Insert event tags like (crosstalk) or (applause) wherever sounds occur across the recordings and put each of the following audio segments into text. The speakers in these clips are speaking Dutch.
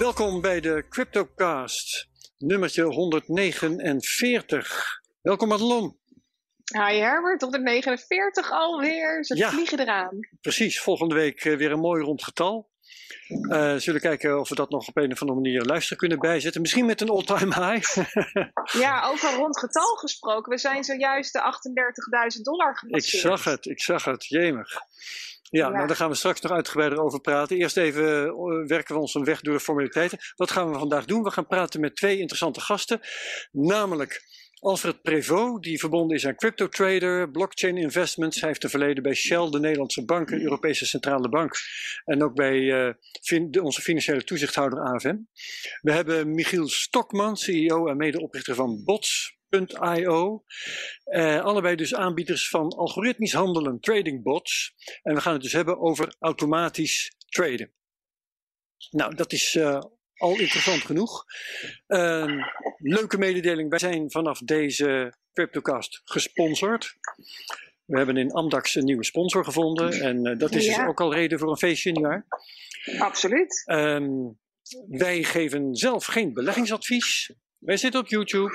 Welkom bij de CryptoCast, nummertje 149. Welkom Madelon. Hi Herbert, 149 alweer. Ze Ja. vliegen eraan. Precies, volgende week eh, weer een mooi rond getal. Eh zullen kijken of we dat nog op een of andere manier luisteren kunnen bijzetten. Misschien met een all-time high. (laughs) Ja, over rond getal gesproken. We zijn zojuist de 38.000 dollar ik gepasseerd. zag het, ik zag het, jemig. Ja, Ja. nou daar gaan we straks nog uitgebreider over praten. Eerst even eh, werken we ons een weg door de formaliteiten. Wat gaan we vandaag doen? We gaan praten met twee interessante gasten. Namelijk Alfred Prevot, die verbonden is aan CryptoTrader, Blockchain Investments. Hij heeft een verleden bij Shell, de Nederlandse Bank, de Europese Centrale Bank. En ook bij eh, fin- de- onze financiële toezichthouder AFM. We hebben Michiel Stokman, CEO en medeoprichter van Bots.io. Eh, allebei dus aanbieders van algoritmisch handelen, trading bots. En we gaan het dus hebben over automatisch traden. Nou, dat is eh, al interessant genoeg. Een leuke mededeling. Wij zijn vanaf deze CryptoCast gesponsord. We hebben in Amdax een nieuwe sponsor gevonden. En eh, dat is dus ook al reden voor een feestje, nietwaar? Absoluut. Ehm, wij geven zelf geen beleggingsadvies. Wij zitten op YouTube.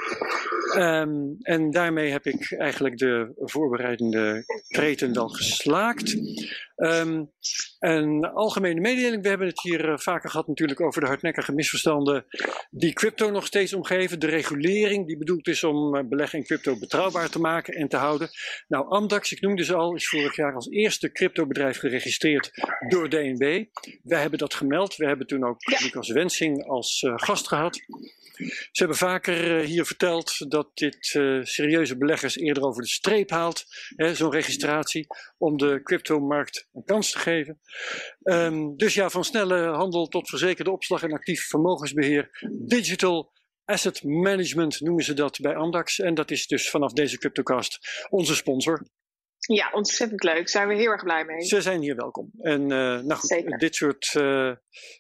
Ehm, en daarmee heb ik eigenlijk de voorbereidende kreten wel geslaakt. Ehm, een algemene mededeling. We hebben het hier eh, vaker gehad natuurlijk over de hardnekkige misverstanden die crypto nog steeds omgeven. De regulering die bedoeld is om eh, beleggen in crypto betrouwbaar te maken en te houden. Nou, Amdax, ik noemde ze al, is vorig jaar als eerste cryptobedrijf geregistreerd door DNB. Wij hebben dat gemeld. We hebben toen ook. Lucas Wensing als eh, gast gehad. Ze hebben vaker eh, hier verteld dat dit eh, serieuze beleggers eerder over de streep haalt, zo'n registratie, om de cryptomarkt een kans te geven. Ehm, dus ja, van snelle handel tot verzekerde opslag en actief vermogensbeheer, digital asset management noemen ze dat bij Amdax. En dat is dus vanaf deze CryptoCast onze sponsor. Ja, ontzettend leuk. Daar zijn we heel erg blij mee. Ze zijn hier welkom. En eh, nou goed, Zeker. dit soort eh,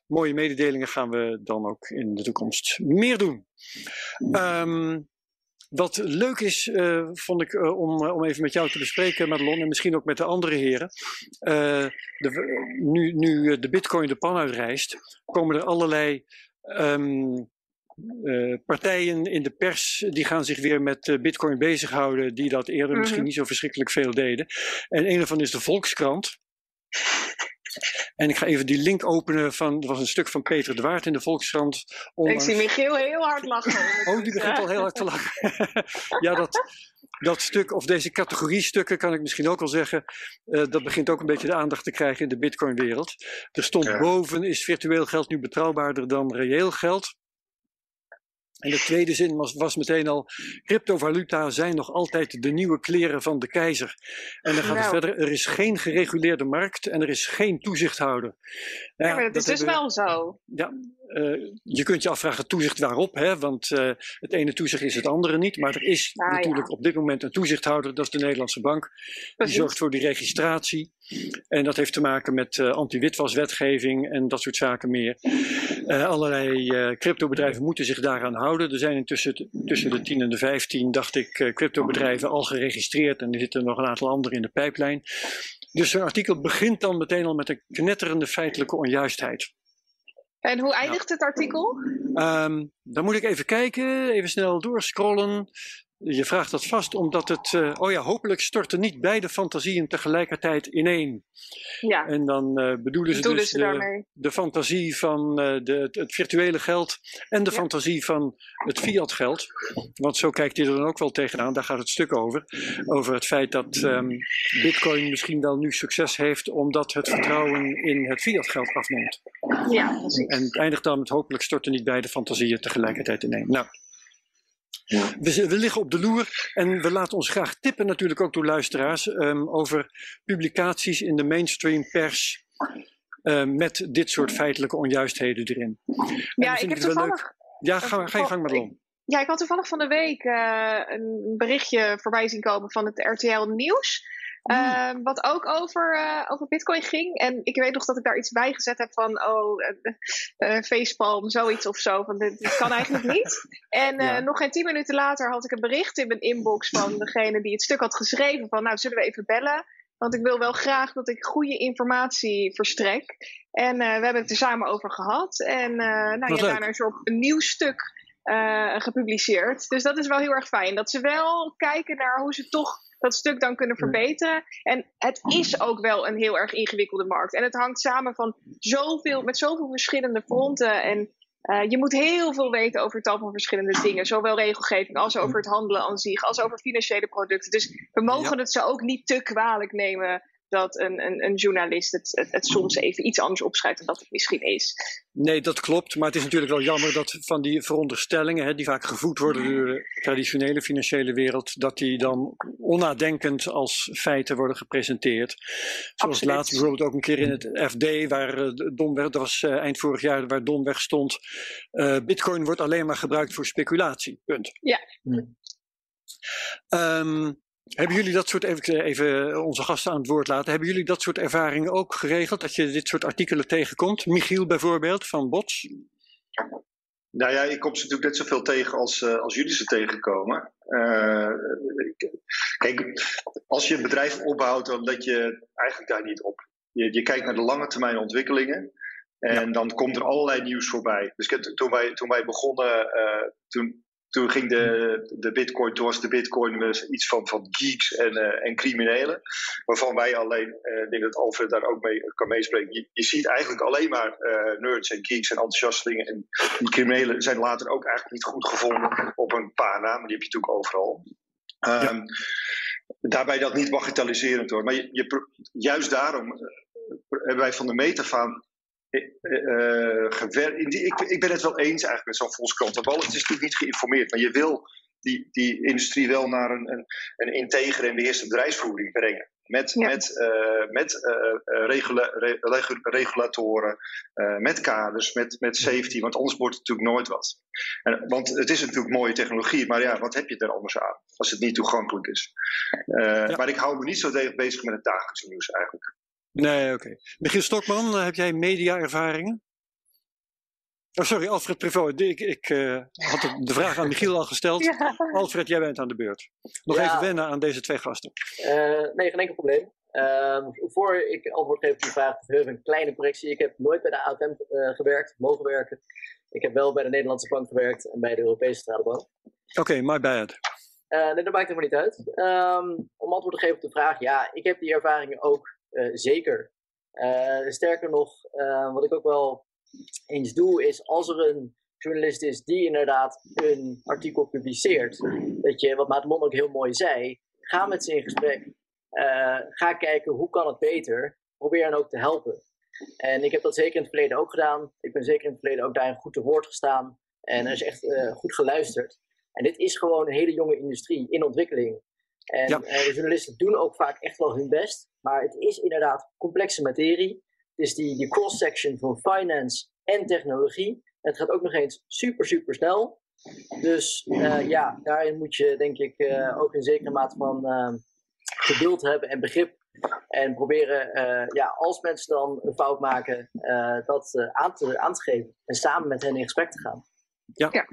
mooie mededelingen gaan we dan ook in de toekomst meer doen. Ehm, wat leuk is, eh, vond ik, om, om even met jou te bespreken, Madelon, en misschien ook met de andere heren. De, nu, nu de bitcoin de pan uitreist, komen er allerlei eh, partijen in de pers die gaan zich weer met eh, bitcoin bezighouden, die dat eerder Mhm. misschien niet zo verschrikkelijk veel deden. En een daarvan is de Volkskrant. En ik ga even die link openen van, er was een stuk van Peter de Waard in de Volkskrant. Ik zie Michiel heel hard lachen. (laughs) Oh, die begint al heel hard te lachen. (laughs) ja, dat, dat stuk, of deze categorie stukken, kan ik misschien ook wel zeggen. eh, dat begint ook een beetje de aandacht te krijgen in de Bitcoin-wereld. Er stond Ja. boven: is virtueel geld nu betrouwbaarder dan reëel geld? En de tweede zin was, was meteen al: cryptovaluta zijn nog altijd de nieuwe kleren van de keizer. En dan gaat het Nou. verder: er is geen gereguleerde markt en er is geen toezichthouder. Nou Ja, maar dat is dus wel zo. ja, eh, je kunt je afvragen toezicht waarop, hè? want eh, het ene toezicht is het andere niet. Maar er is Nou ja. natuurlijk op dit moment een toezichthouder, dat is de Nederlandse bank. Die zorgt voor die registratie. En dat heeft te maken met eh, anti-witwaswetgeving en dat soort zaken meer. Allerlei cryptobedrijven moeten zich daaraan houden. Er zijn intussen tussen de 10 en de 15, dacht ik, cryptobedrijven al geregistreerd. En er zitten nog een aantal andere in de pijplijn. Dus zo'n artikel begint dan meteen al met een knetterende feitelijke onjuistheid. En hoe eindigt het artikel? Ehm, dan moet ik even kijken, even snel doorscrollen. Je vraagt dat vast omdat het, eh, oh ja, hopelijk storten niet beide fantasieën tegelijkertijd ineen. Ja, En dan eh, bedoelen ze bedoelen dus ze de, fantasie van eh, de, het, virtuele geld en de Ja. fantasie van het fiat geld. Want zo kijkt hij er dan ook wel tegenaan, daar gaat het stuk over. Over het feit dat ehm, bitcoin misschien wel nu succes heeft omdat het vertrouwen in het fiat geld afneemt. Ja, precies. En het eindigt dan met hopelijk storten niet beide fantasieën tegelijkertijd ineen. Nou, Ja. we, liggen op de loer en we laten ons graag tippen natuurlijk ook door luisteraars ehm, over publicaties in de mainstream pers ehm, met dit soort feitelijke onjuistheden erin. Ja, ik heb het wel leuk- toevallig Ja, ga, ga je gang maar om. Ja, ik had toevallig van de week eh, een berichtje voorbij zien komen van het RTL Nieuws. Eh, wat ook over, eh, over Bitcoin ging. En ik weet nog dat ik daar iets bij gezet heb van: oh, eh, facepalm, zoiets of zo. Van, dit, dit kan eigenlijk niet. (laughs) En Ja. nog geen tien minuten later had ik een bericht in mijn inbox van degene die het stuk had geschreven: van nou, zullen we even bellen? Want ik wil wel graag dat ik goede informatie verstrek. En we hebben het er samen over gehad. En nou, ja, daarna is er op een nieuw stuk gepubliceerd. Dus dat is wel heel erg fijn. Dat ze wel kijken naar hoe ze toch dat stuk dan kunnen verbeteren. En het is ook wel een heel erg ingewikkelde markt. En het hangt samen van zoveel, met zoveel verschillende fronten. En uh, je moet heel veel weten over tal van verschillende dingen. Zowel regelgeving als over het handelen aan zich, als over financiële producten. Dus we mogen het ze ook niet te kwalijk nemen dat een, een, een journalist het, het, soms even iets anders opschrijft dan dat het misschien is. Nee, dat klopt. Maar het is natuurlijk wel jammer dat van die veronderstellingen, hè, die vaak gevoed worden door de traditionele financiële wereld, dat die dan onnadenkend als feiten worden gepresenteerd. Zoals laatst bijvoorbeeld ook een keer in het FD, waar uh, Domweg, dat was uh, eind vorig jaar, waar Domweg stond. Uh, Bitcoin wordt alleen maar gebruikt voor speculatie. Punt. Ja. Um, hebben jullie dat soort, even, even onze gasten aan het woord laten, hebben jullie dat soort ervaringen ook geregeld? Dat je dit soort artikelen tegenkomt? Michiel bijvoorbeeld van Bots? Nou ja, ik kom ze natuurlijk net zoveel tegen als, uh, als jullie ze tegenkomen. Uh, kijk, als je een bedrijf opbouwt, dan let je eigenlijk daar niet op. Je, je kijkt naar de lange termijn ontwikkelingen. En dan komt er allerlei nieuws voorbij. Dus toen wij, toen wij begonnen, uh, toen, toen ging de, de bitcoin, toen was de bitcoin iets van, van geeks en, uh, en criminelen. Waarvan wij alleen, uh, ik denk dat Alfred daar ook mee kan meespreken. Je, je ziet eigenlijk alleen maar uh, nerds en geeks en enthousiastelingen. En die criminelen zijn later ook eigenlijk niet goed gevonden op een paar namen. Die heb je natuurlijk overal. Um, Daarbij dat niet bagatelliserend hoor. Maar je, je, juist daarom hebben wij van de metafaan uh, ik, ik, ben het wel eens eigenlijk met zo'n Volkskrant. Want het is natuurlijk niet geïnformeerd, maar je wil die, die industrie wel naar een, een, een integere en beheerste bedrijfsvoering brengen. Met, met, uh, met uh, regula re regulatoren, met kaders, met, met safety, want anders wordt het natuurlijk nooit wat. En, want het is natuurlijk mooie technologie, maar ja, wat heb je er anders aan als het niet toegankelijk is? Ja. Maar ik hou me niet zo bezig met het dagelijkse nieuws eigenlijk. Nee, oké. Okay. Michiel Stokman, eh, heb jij media-ervaringen? Oh, sorry, Alfred Prevot. Ik, ik uh, had de vraag aan Michiel al gesteld. (laughs) Ja. Alfred, jij bent aan de beurt. Nog ja. even wennen aan deze twee gasten. Uh, nee, geen enkel probleem. Uh, voor ik antwoord geef op die vraag, even een kleine correctie. Ik heb nooit bij de AFM gewerkt, mogen werken. Ik heb wel bij de Nederlandse Bank gewerkt en bij de Europese Centrale Bank. Oké, okay, my bad. nee, dat maakt helemaal niet uit. Um, om antwoord te geven op de vraag, ja, ik heb die ervaringen ook zeker. Uh, sterker nog, uh, wat ik ook wel eens doe, is als er een journalist is die inderdaad een artikel publiceert, dat je, wat Maarten ook heel mooi zei, ga met ze in gesprek. ga kijken hoe kan het beter. Probeer hen ook te helpen. En ik heb dat zeker in het verleden ook gedaan. Ik ben zeker in het verleden ook daarin goed te woord gestaan. En er is echt goed geluisterd. En dit is gewoon een hele jonge industrie in ontwikkeling. En ja. de journalisten doen ook vaak echt wel hun best. Maar het is inderdaad complexe materie. Het is die, die cross-section van finance en technologie. Het gaat ook nog eens super, super snel. Dus uh, ja, daarin moet je denk ik uh, ook een zekere mate van uh, geduld hebben en begrip. En proberen, ja, als mensen dan een fout maken, dat aan, te, aan te geven. En samen met hen in gesprek te gaan. Ja, ja.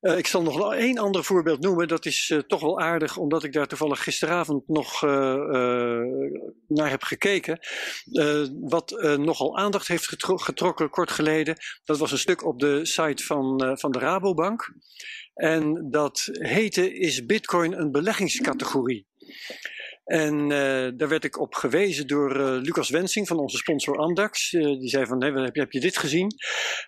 Uh, ik zal nog één ander voorbeeld noemen. Dat is uh, toch wel aardig, omdat ik daar toevallig gisteravond nog uh, naar heb gekeken. wat nogal aandacht heeft getro getrokken kort geleden. Dat was een stuk op de site van, van de Rabobank. En dat heette Is Bitcoin een beleggingscategorie? En uh, daar werd ik op gewezen door uh, Lucas Wensing van onze sponsor Andax. Uh, die zei van, hey, heb, je, heb je dit gezien?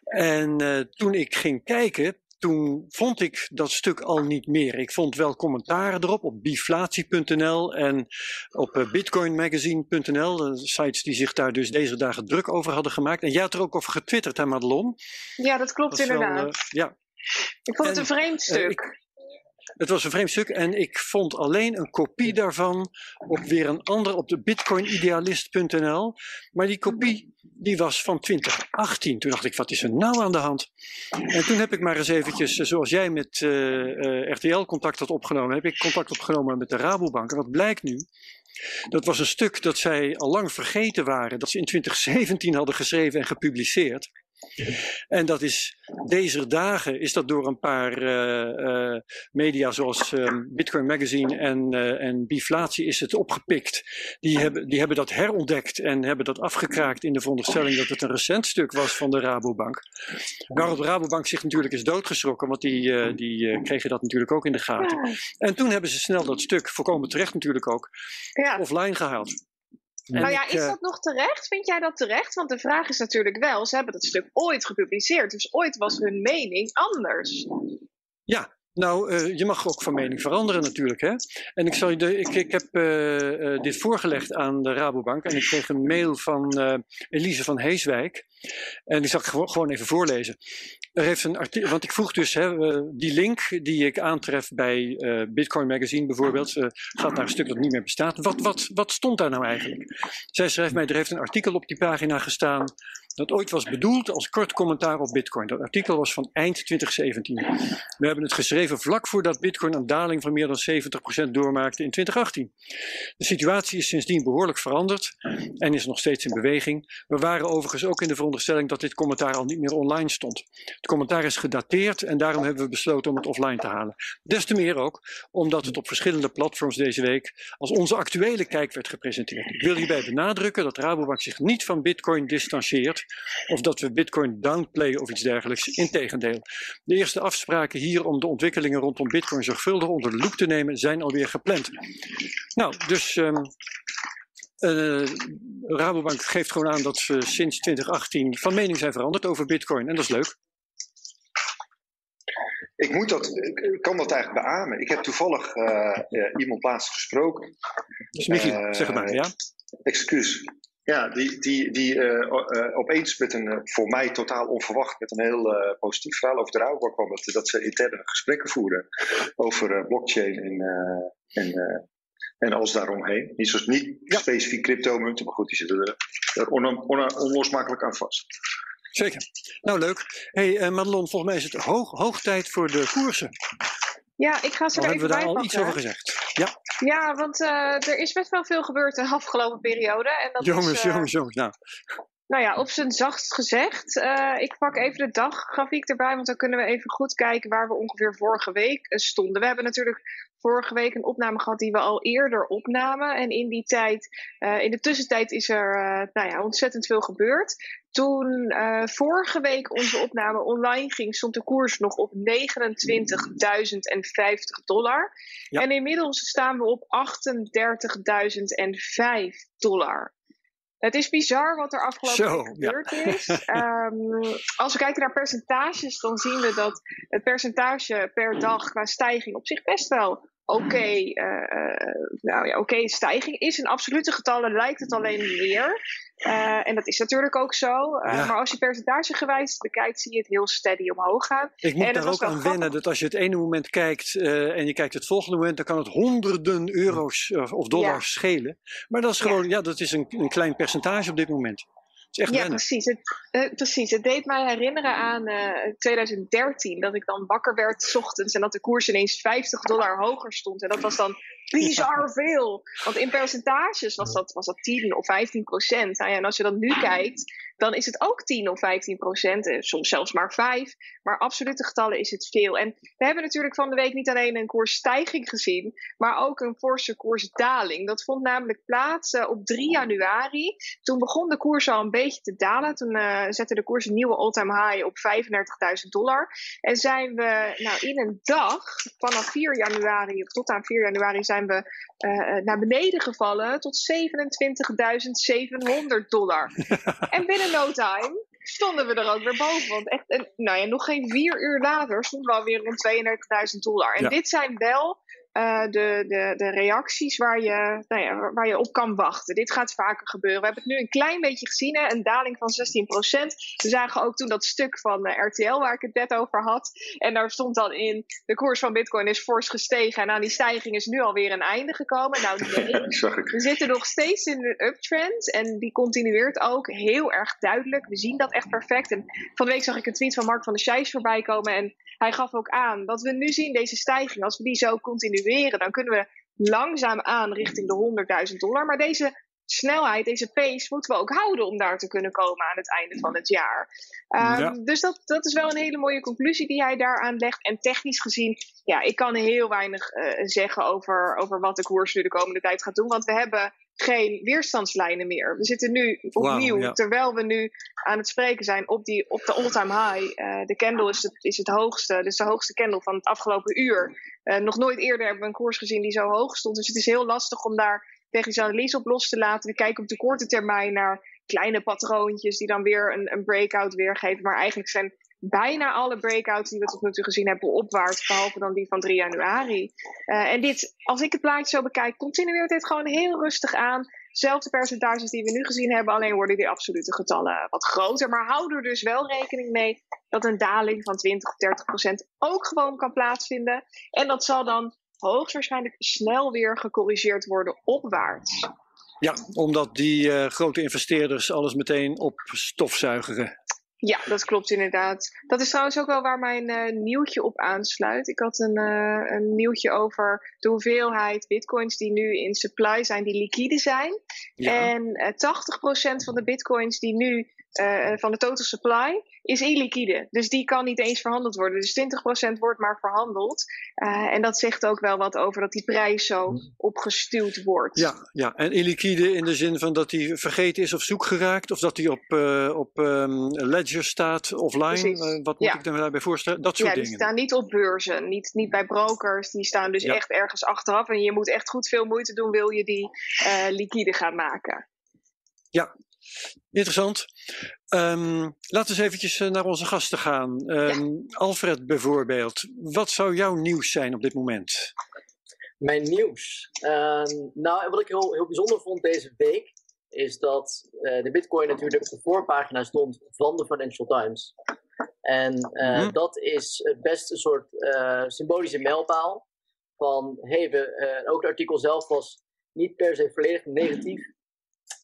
En toen ik ging kijken, toen vond ik dat stuk al niet meer. Ik vond wel commentaren erop op biflatie.nl en op bitcoinmagazine.nl. Sites die zich daar dus deze dagen druk over hadden gemaakt. En jij had er ook over getwitterd, hè Madelon? Ja, dat klopt dat inderdaad. Wel, ja. Ik vond het een vreemd stuk. Ik, het was een vreemd stuk en ik vond alleen een kopie daarvan op weer een ander op de bitcoinidealist.nl. Maar die kopie die was van 2018. Toen dacht ik, wat is er nou aan de hand? En toen heb ik maar eens eventjes, eh, zoals jij met uh, uh, RTL contact had opgenomen, heb ik contact opgenomen met de Rabobank. En wat blijkt nu? Dat was een stuk dat zij al lang vergeten waren, dat ze in 2017 hadden geschreven en gepubliceerd. En dat is deze dagen is dat door een paar uh, uh, media zoals um, Bitcoin Magazine en, uh, en Biflatie is het opgepikt. Die hebben, die hebben dat herontdekt en hebben dat afgekraakt in de veronderstelling dat het een recent stuk was van de Rabobank. Waarop de Rabobank zich natuurlijk is doodgeschrokken, want die, die kregen dat natuurlijk ook in de gaten. En toen hebben ze snel dat stuk, voorkomen terecht natuurlijk ook, ja. offline gehaald. Nou ja, is dat nog terecht? Vind jij dat terecht? Want de vraag is natuurlijk wel, ze hebben dat stuk ooit gepubliceerd, dus ooit was hun mening anders. Ja, nou, uh, je mag ook van mening veranderen natuurlijk. Hè? En ik, zal de, ik, ik heb uh, uh, dit voorgelegd aan de Rabobank en ik kreeg een mail van Elise van Heeswijk. En die zal ik gewoon even voorlezen. Er heeft een artikel, want ik vroeg dus hè, die link die ik aantref bij Bitcoin Magazine bijvoorbeeld, gaat naar een stuk dat niet meer bestaat. Wat, wat, wat stond daar nou eigenlijk? Zij schrijft mij, er heeft een artikel op die pagina gestaan dat ooit was bedoeld als kort commentaar op Bitcoin. Dat artikel was van eind 2017. We hebben het geschreven vlak voordat Bitcoin een daling van meer dan 70% doormaakte in 2018. De situatie is sindsdien behoorlijk veranderd en is nog steeds in beweging. We waren overigens ook in de veronderstelling dat dit commentaar al niet meer online stond. Het commentaar is gedateerd en daarom hebben we besloten om het offline te halen. Des te meer ook omdat het op verschillende platforms deze week als onze actuele kijk werd gepresenteerd. Ik wil hierbij benadrukken dat Rabobank zich niet van Bitcoin distancieert of dat we Bitcoin downplayen of iets dergelijks. Integendeel. De eerste afspraken hier om de ontwikkelingen rondom Bitcoin zorgvuldig onder de loep te nemen zijn alweer gepland. Nou, dus. Um, uh, Rabobank geeft gewoon aan dat ze sinds 2018 van mening zijn veranderd over Bitcoin. En dat is leuk. Ik, moet dat, ik kan dat eigenlijk beamen. Ik heb toevallig uh, iemand laatst gesproken. Dus Michi, zeg het maar, ja? Excuus. Ja, die, die, die uh, uh, opeens met een, uh, voor mij totaal onverwacht, met een heel positief verhaal over de rouwbak kwam. Dat, dat ze interne gesprekken voeren over blockchain en, en, en alles daaromheen. Niet, zoals, niet ja. specifiek cryptomunten, maar goed, die zitten er on, on, onlosmakelijk aan vast. Zeker. Nou, leuk. hey, Madelon, volgens mij is het hoog, hoog tijd voor de koersen. Ja, ik ga ze er even bij hebben we daar al iets over gezegd. Ja, ja want uh, er is best wel veel gebeurd de afgelopen periode. En dat jongens, is, uh, jongens, jongens. Nou. nou ja, op zijn zachtst gezegd. Uh, ik pak even de daggrafiek erbij, want dan kunnen we even goed kijken waar we ongeveer vorige week stonden. We hebben natuurlijk vorige week een opname gehad die we al eerder opnamen. En in die tijd, uh, in de tussentijd is er uh, nou ja, ontzettend veel gebeurd. Toen uh, vorige week onze opname online ging, stond de koers nog op 29.050 dollar. Ja. En inmiddels staan we op 38.005 dollar. Het is bizar wat er afgelopen Zo, gebeurd ja. is. um, (laughs) als we kijken naar percentages, dan zien we dat het percentage per dag qua stijging op zich best wel oké, okay, uh, nou ja, oké, okay, stijging is in absolute getallen lijkt het alleen meer. Uh, en dat is natuurlijk ook zo. Uh, ja. Maar als je percentagegewijs bekijkt, zie je het heel steady omhoog gaan. Ik moet en daar ook aan grappig. wennen dat als je het ene moment kijkt uh, en je kijkt het volgende moment, dan kan het honderden euro's of dollars ja. schelen. Maar dat is gewoon, ja, ja dat is een, een klein percentage op dit moment ja, wennen. precies. Het, precies. Het deed mij herinneren aan uh, 2013. Dat ik dan wakker werd s ochtends en dat de koers ineens 50 dollar hoger stond. En dat was dan bizar veel. Want in percentages was dat, was dat 10 of 15 procent. Nou ja, en als je dan nu kijkt, dan is het ook 10 of 15 procent. Soms zelfs maar 5. Maar absolute getallen is het veel. En we hebben natuurlijk van de week niet alleen een koersstijging gezien, maar ook een forse koersdaling. Dat vond namelijk plaats uh, op 3 januari. Toen begon de koers al een beetje te dalen. Toen uh, zette de koers een nieuwe all-time high op 35.000 dollar. En zijn we nou, in een dag, vanaf 4 januari tot aan 4 januari, zijn we uh, naar beneden gevallen tot 27.700 dollar. (laughs) en binnen no time stonden we er ook weer boven. Want echt, en, nou ja, nog geen vier uur later stonden we alweer rond 32.000 dollar. En ja. dit zijn wel uh, de, de, de reacties waar je, nou ja, waar je op kan wachten. Dit gaat vaker gebeuren. We hebben het nu een klein beetje gezien, hè, een daling van 16%. We zagen ook toen dat stuk van uh, RTL waar ik het net over had. En daar stond dan in, de koers van bitcoin is fors gestegen. En aan die stijging is nu alweer een einde gekomen. Nou nee, (laughs) we zitten nog steeds in de uptrend. En die continueert ook heel erg duidelijk. We zien dat echt perfect. En van de week zag ik een tweet van Mark van der Scheijs voorbij komen. En hij gaf ook aan, wat we nu zien, deze stijging, als we die zo dan kunnen we langzaam aan richting de 100.000 dollar. Maar deze snelheid, deze pace, moeten we ook houden om daar te kunnen komen aan het einde van het jaar. Um, Dus dat, dat is wel een hele mooie conclusie die hij daaraan legt. En technisch gezien, ja, ik kan heel weinig uh, zeggen over, over wat de koers nu de komende tijd gaat doen. Want we hebben geen weerstandslijnen meer. We zitten nu opnieuw, wow, ja. terwijl we nu aan het spreken zijn, op, die, op de all-time high. Uh, de candle is het, is het hoogste, dus de hoogste candle van het afgelopen uur. Uh, nog nooit eerder hebben we een koers gezien die zo hoog stond. Dus het is heel lastig om daar technische analyse op los te laten. We kijken op de korte termijn naar kleine patroontjes die dan weer een, een breakout weergeven. Maar eigenlijk zijn bijna alle breakouts die we tot nu toe gezien hebben opwaarts, behalve dan die van 3 januari. Uh, en dit, als ik het plaatje zo bekijk, continueert dit gewoon heel rustig aan. Zelfde percentages die we nu gezien hebben, alleen worden die absolute getallen wat groter. Maar hou er dus wel rekening mee dat een daling van 20 of 30 procent ook gewoon kan plaatsvinden. En dat zal dan hoogstwaarschijnlijk snel weer gecorrigeerd worden opwaarts. Ja, omdat die uh, grote investeerders alles meteen op stofzuigeren. Ja, dat klopt inderdaad. Dat is trouwens ook wel waar mijn uh, nieuwtje op aansluit. Ik had een, uh, een nieuwtje over de hoeveelheid bitcoins die nu in supply zijn, die liquide zijn. Ja. En uh, 80% van de bitcoins die nu van de total supply is illiquide. Dus die kan niet eens verhandeld worden. Dus 20% wordt maar verhandeld. en dat zegt ook wel wat over dat die prijs zo opgestuwd wordt. Ja, ja. en illiquide in de zin van dat die vergeten is of zoek geraakt. Of dat die op, op um, Ledger staat offline. Uh, wat moet ja. ik daarbij voorstellen? Dat soort ja, dingen. die staan niet op beurzen, niet, niet bij brokers. Die staan dus ja. echt ergens achteraf. En je moet echt goed veel moeite doen, wil je die uh, liquide gaan maken. Ja, interessant. Um, laten we eens eventjes naar onze gasten gaan. Um, Alfred bijvoorbeeld. Wat zou jouw nieuws zijn op dit moment? Mijn nieuws? Uh, nou, wat ik heel, heel bijzonder vond deze week is dat uh, de Bitcoin natuurlijk op de voorpagina stond van de Financial Times. En uh, mm. dat is best een soort uh, symbolische mijlpaal. Van hey, we, ook het artikel zelf was niet per se volledig negatief.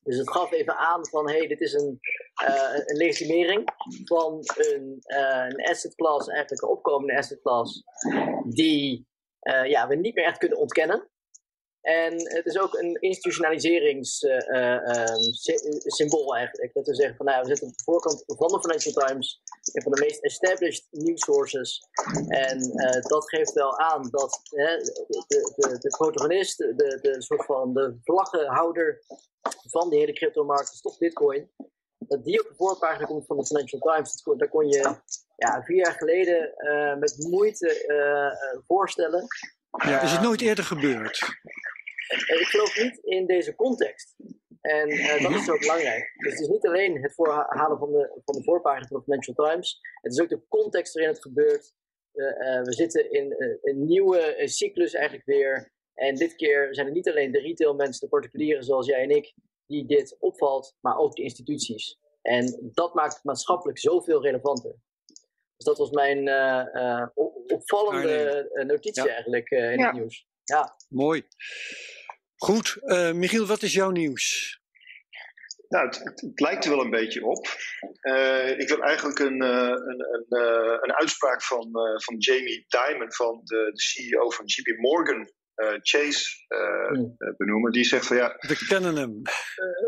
Dus het gaf even aan van hey, dit is een, een legitimering van een, een asset class, eigenlijk een opkomende asset class, die ja, we niet meer echt kunnen ontkennen. En het is ook een institutionaliseringssymbool uh, um, eigenlijk. Dat we zeggen van nou we zitten op de voorkant van de Financial Times, een van de meest established news sources. En dat geeft wel aan dat hè, de, de, de, protagonist, de, de soort van de vlaggenhouder van de hele cryptomarkt, is toch Bitcoin. Dat die op de voorpagina komt van de Financial Times, daar kon je ja, vier jaar geleden met moeite voorstellen. Ja, is het nooit eerder gebeurd? Ik geloof niet in deze context. En uh, dat is zo belangrijk. Dus het is niet alleen het voorhalen van de, van de voorpagina van de Financial Times. Het is ook de context waarin het gebeurt. Uh, uh, we zitten in een nieuwe cyclus eigenlijk weer. En dit keer zijn het niet alleen de retail mensen, de particulieren zoals jij en ik, die dit opvalt, maar ook de instituties. En dat maakt het maatschappelijk zoveel relevanter. Dus dat was mijn opvallende notitie ja. eigenlijk in ja. het nieuws. Ja. Mooi. Goed, uh, Michiel, wat is jouw nieuws? Nou, het, het, het, lijkt er wel een beetje op. Uh, ik wil eigenlijk een, uh, een, een, een, uitspraak van, van Jamie Dimon, van de, de CEO van JP Morgan Chase, hmm. benoemen. Die zegt van ja. We kennen hem.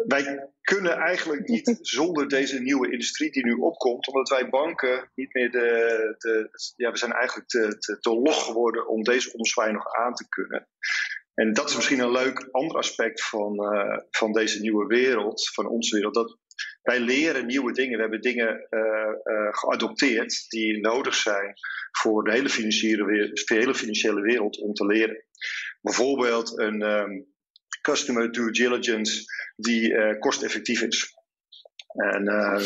wij kunnen eigenlijk niet zonder deze nieuwe industrie die nu opkomt, omdat wij banken niet meer de. de ja, we zijn eigenlijk te, te, te log geworden om deze omzwaai nog aan te kunnen. En dat is misschien een leuk ander aspect van, uh, van deze nieuwe wereld, van onze wereld. Dat wij leren nieuwe dingen. We hebben dingen uh, uh, geadopteerd die nodig zijn voor de hele financiële, wereld, de hele financiële wereld om te leren. Bijvoorbeeld een um, customer due diligence die kosteffectief is. En ja.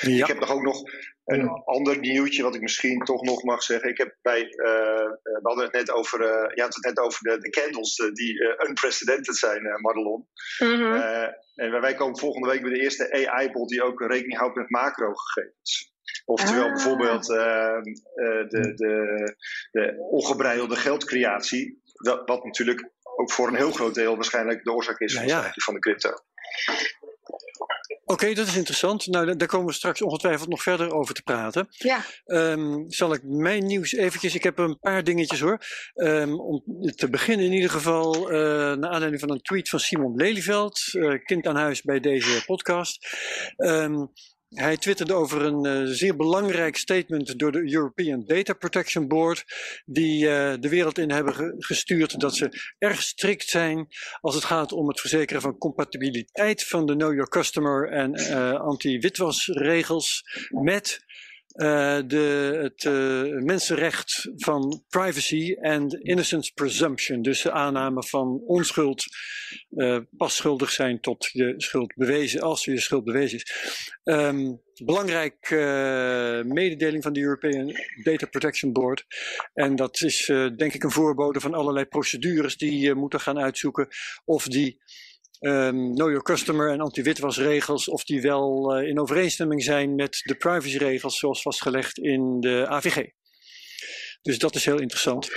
ja. ik heb nog ook nog een ander nieuwtje wat ik misschien toch nog mag zeggen. Ik heb bij, uh, we hadden het net over, uh, je had het net over de, de candles uh, die unprecedented zijn, Madelon. Mm -hmm. en wij komen volgende week bij de eerste AI-bot die ook rekening houdt met macrogegevens. Oftewel ah. bijvoorbeeld de, de, de ongebreidelde geldcreatie, dat, wat natuurlijk ook voor een heel groot deel waarschijnlijk de oorzaak is ja, ja. van de crypto. Oké, dat is interessant. Nou, daar komen we straks ongetwijfeld nog verder over te praten. Ja. Um, zal ik mijn nieuws eventjes... Ik heb een paar dingetjes hoor. Um, om te beginnen in ieder geval... Uh, naar aanleiding van een tweet van Simon Lelyveld. Uh, kind aan huis bij deze podcast. Um, hij twitterde over een uh, zeer belangrijk statement door de European Data Protection Board, die uh, de wereld in hebben ge gestuurd dat ze erg strikt zijn als het gaat om het verzekeren van compatibiliteit van de Know Your Customer en uh, anti-witwasregels met uh, de, het uh, mensenrecht van privacy en innocence presumption. Dus de aanname van onschuld, uh, pas schuldig zijn tot je schuld bewezen, als je schuld bewezen is. Um, belangrijk mededeling van de European Data Protection Board. En dat is denk ik een voorbode van allerlei procedures die moeten gaan uitzoeken of die um, Know Your Customer en anti-witwasregels, of die wel uh, in overeenstemming zijn met de privacyregels zoals vastgelegd in de AVG. Dus dat is heel interessant.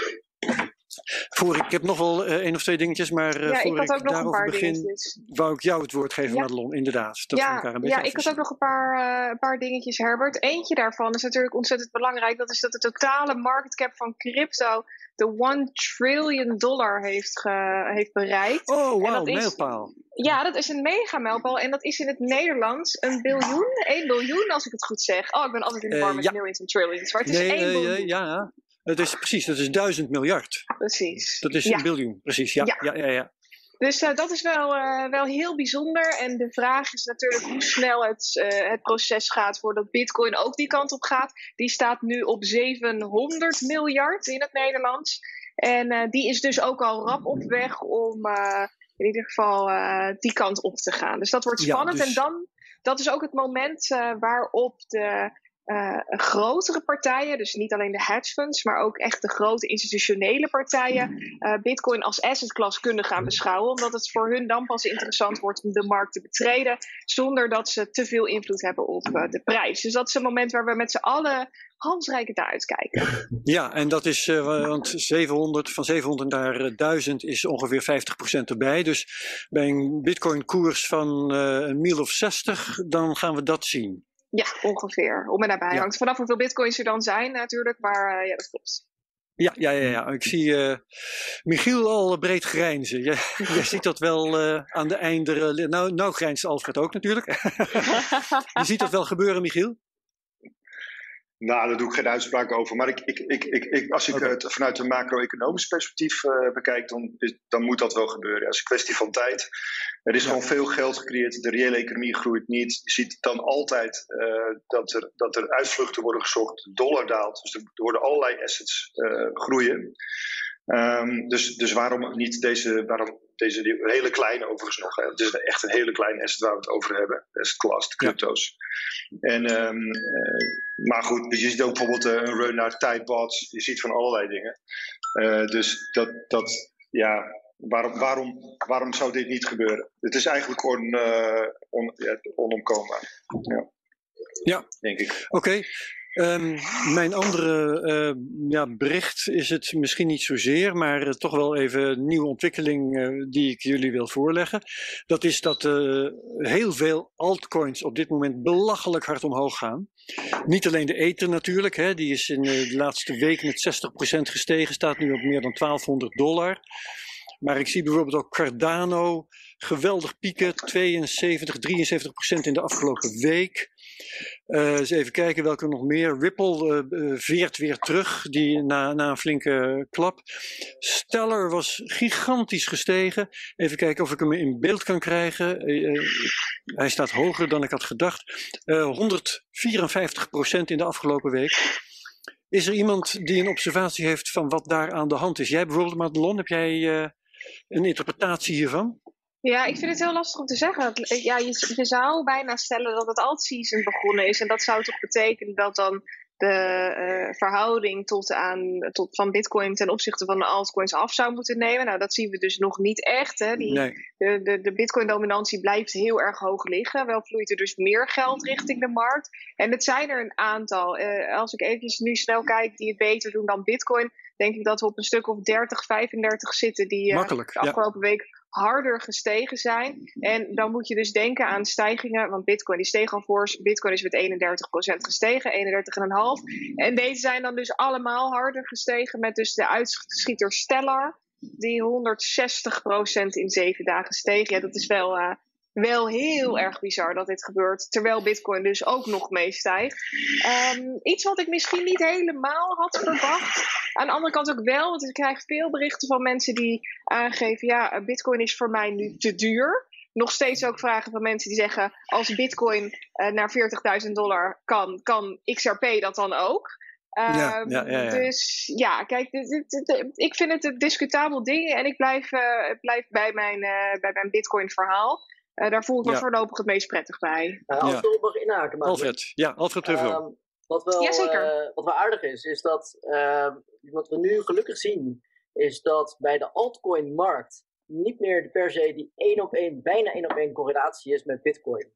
Voor, ik heb nog wel uh, één of twee dingetjes, maar uh, ja, voor ik, ik daarover begin, dingetjes. wou ik jou het woord geven, ja. Madelon, inderdaad. Dat ja, een beetje ja ik had ook nog een paar, uh, paar dingetjes, Herbert. Eentje daarvan is natuurlijk ontzettend belangrijk. Dat is dat de totale market cap van crypto de 1 trillion dollar heeft, ge, heeft bereikt. Oh, wauw, mijlpaal. Ja, dat is een mega mijlpaal. En dat is in het Nederlands een biljoen, 1 biljoen als ik het goed zeg. Oh, ik ben altijd in de war met ja. millions en trillions. Maar het is Nee, 1 eh, biljoen. ja, het is precies, dat is duizend miljard. Precies. Dat is Ja. een biljoen, precies. Ja, Ja. ja, ja. ja. Dus uh, dat is wel, uh, wel heel bijzonder. En de vraag is natuurlijk hoe snel het, uh, het proces gaat voordat Bitcoin ook die kant op gaat. Die staat nu op 700 miljard in het Nederlands. En die is dus ook al rap op weg om in ieder geval die kant op te gaan. Dus dat wordt Ja, spannend. dus- En dan, dat is ook het moment waarop de uh, grotere partijen, dus niet alleen de hedge funds, maar ook echt de grote institutionele partijen, uh, Bitcoin als asset class kunnen gaan beschouwen, omdat het voor hun dan pas interessant wordt om de markt te betreden, zonder dat ze te veel invloed hebben op uh, de prijs. Dus dat is een moment waar we met z'n allen handreiken naar uitkijken. (laughs) Ja, en dat is, uh, want 700, van 700 naar uh, 1000 is ongeveer 50% erbij. Dus bij een bitcoin koers van een mil of 60, dan gaan we dat zien. Ja, ongeveer. Om en nabij. Ja. Hangt vanaf hoeveel bitcoins er dan zijn natuurlijk, maar uh, ja, dat klopt. Ja, ja, ja, ja. ik zie uh, Michiel al breed grijnzen. Jij, (laughs) jij ziet dat wel uh, aan de einde. Nou, nou grijnst Alfred ook natuurlijk. (laughs) Je ziet dat wel gebeuren, Michiel? Nou, daar doe ik geen uitspraak over. Maar ik, ik, ik, ik, als ik het vanuit een macro-economisch perspectief uh, bekijk, dan, is, dan moet dat wel gebeuren. Dat is een kwestie van tijd. Er is Ja. gewoon veel geld gecreëerd. De reële economie groeit niet. Je ziet dan altijd uh, dat, er, dat er uitvluchten worden gezocht. De dollar daalt. Dus er, worden allerlei assets uh, groeien. Um, dus, dus waarom niet deze, waarom deze die hele kleine overigens nog. Hè? Het is echt een hele kleine asset waar we het over hebben. Asset class, de crypto's. Ja. En, um, uh, maar goed, je ziet ook bijvoorbeeld uh, een run naar tidebots. Je ziet van allerlei dingen. Uh, dus dat, dat ja, waarom, waarom, waarom zou dit niet gebeuren? Het is eigenlijk on, uh, on, ja, onomkoombaar. Ja. Ja. Denk ik. Oké. Okay. Um, mijn andere uh, ja, bericht is het misschien niet zozeer, maar uh, toch wel even een nieuwe ontwikkeling uh, die ik jullie wil voorleggen. Dat is dat heel veel altcoins op dit moment belachelijk hard omhoog gaan. Niet alleen de Ether natuurlijk, hè, die is in de laatste week met 60% gestegen, staat nu op meer dan 1200 dollar. Maar ik zie bijvoorbeeld ook Cardano geweldig pieken, 72, 73 procent in de afgelopen week. Uh, eens even kijken welke nog meer. Ripple uh, veert weer terug die, na, na een flinke klap. Stellar was gigantisch gestegen. Even kijken of ik hem in beeld kan krijgen. Hij staat hoger dan ik had gedacht. 154 procent in de afgelopen week. Is er iemand die een observatie heeft van wat daar aan de hand is? Jij bijvoorbeeld, Madelon, heb jij een interpretatie hiervan? Ja, ik vind het heel lastig om te zeggen. Ja, je, je zou bijna stellen dat het alt-season begonnen is. En dat zou toch betekenen dat dan de uh, verhouding tot aan, tot, van Bitcoin ten opzichte van de altcoins af zou moeten nemen. Nou, dat zien we dus nog niet echt. Hè. Die, nee. De, de, de Bitcoin-dominantie blijft heel erg hoog liggen. Wel vloeit er dus meer geld richting de markt. En het zijn er een aantal. Uh, als ik even nu snel kijk die het beter doen dan Bitcoin, denk ik dat we op een stuk of 30, 35 zitten die uh, de afgelopen ja. week harder gestegen zijn. En dan moet je dus denken aan stijgingen, want Bitcoin die steeg al voor. Bitcoin is met 31% gestegen, 31,5%. En deze zijn dan dus allemaal harder gestegen met dus de uitschieter Stellar. Die 160% in zeven dagen steeg. Ja, dat is wel, uh, wel heel erg bizar dat dit gebeurt. Terwijl Bitcoin dus ook nog meestijgt. Um, iets wat ik misschien niet helemaal had verwacht. Aan de andere kant ook wel, want ik krijg veel berichten van mensen die aangeven: ja, Bitcoin is voor mij nu te duur. Nog steeds ook vragen van mensen die zeggen: als Bitcoin uh, naar 40.000 dollar kan, kan XRP dat dan ook? Ja, ja, ja, dus ja, kijk, dit, dit, dit, ik vind het een discutabel ding en ik blijf, uh, blijf bij, mijn, bij mijn Bitcoin-verhaal. Uh, daar voel ik me ja. voorlopig het meest prettig bij. Uh, als ik mag inhaken. Maar Alfred, ja, Alfred uh, wat, wel, ja, wat wel aardig is, is dat ehm, wat we nu gelukkig zien, is dat bij de altcoin-markt niet meer per se die één op één, bijna één op één correlatie is met Bitcoin.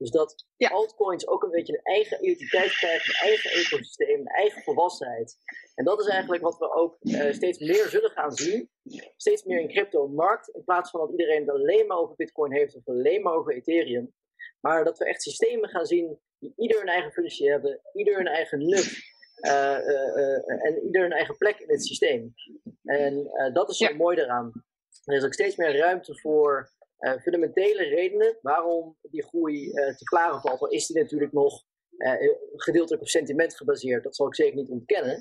Dus dat ja. altcoins ook een beetje een eigen identiteit krijgen, een eigen ecosysteem, een eigen volwassenheid. En dat is eigenlijk wat we ook uh, steeds meer zullen gaan zien. Steeds meer in crypto-markt. In plaats van dat iedereen het alleen maar over Bitcoin heeft of alleen maar over Ethereum. Maar dat we echt systemen gaan zien die ieder een eigen functie hebben, ieder een eigen nut. Uh, uh, en ieder een eigen plek in het systeem. En dat is zo ja. mooi daaraan. Er is ook steeds meer ruimte voor fundamentele redenen waarom die groei uh, te klaren valt, al is die natuurlijk nog uh, gedeeltelijk op sentiment gebaseerd. Dat zal ik zeker niet ontkennen.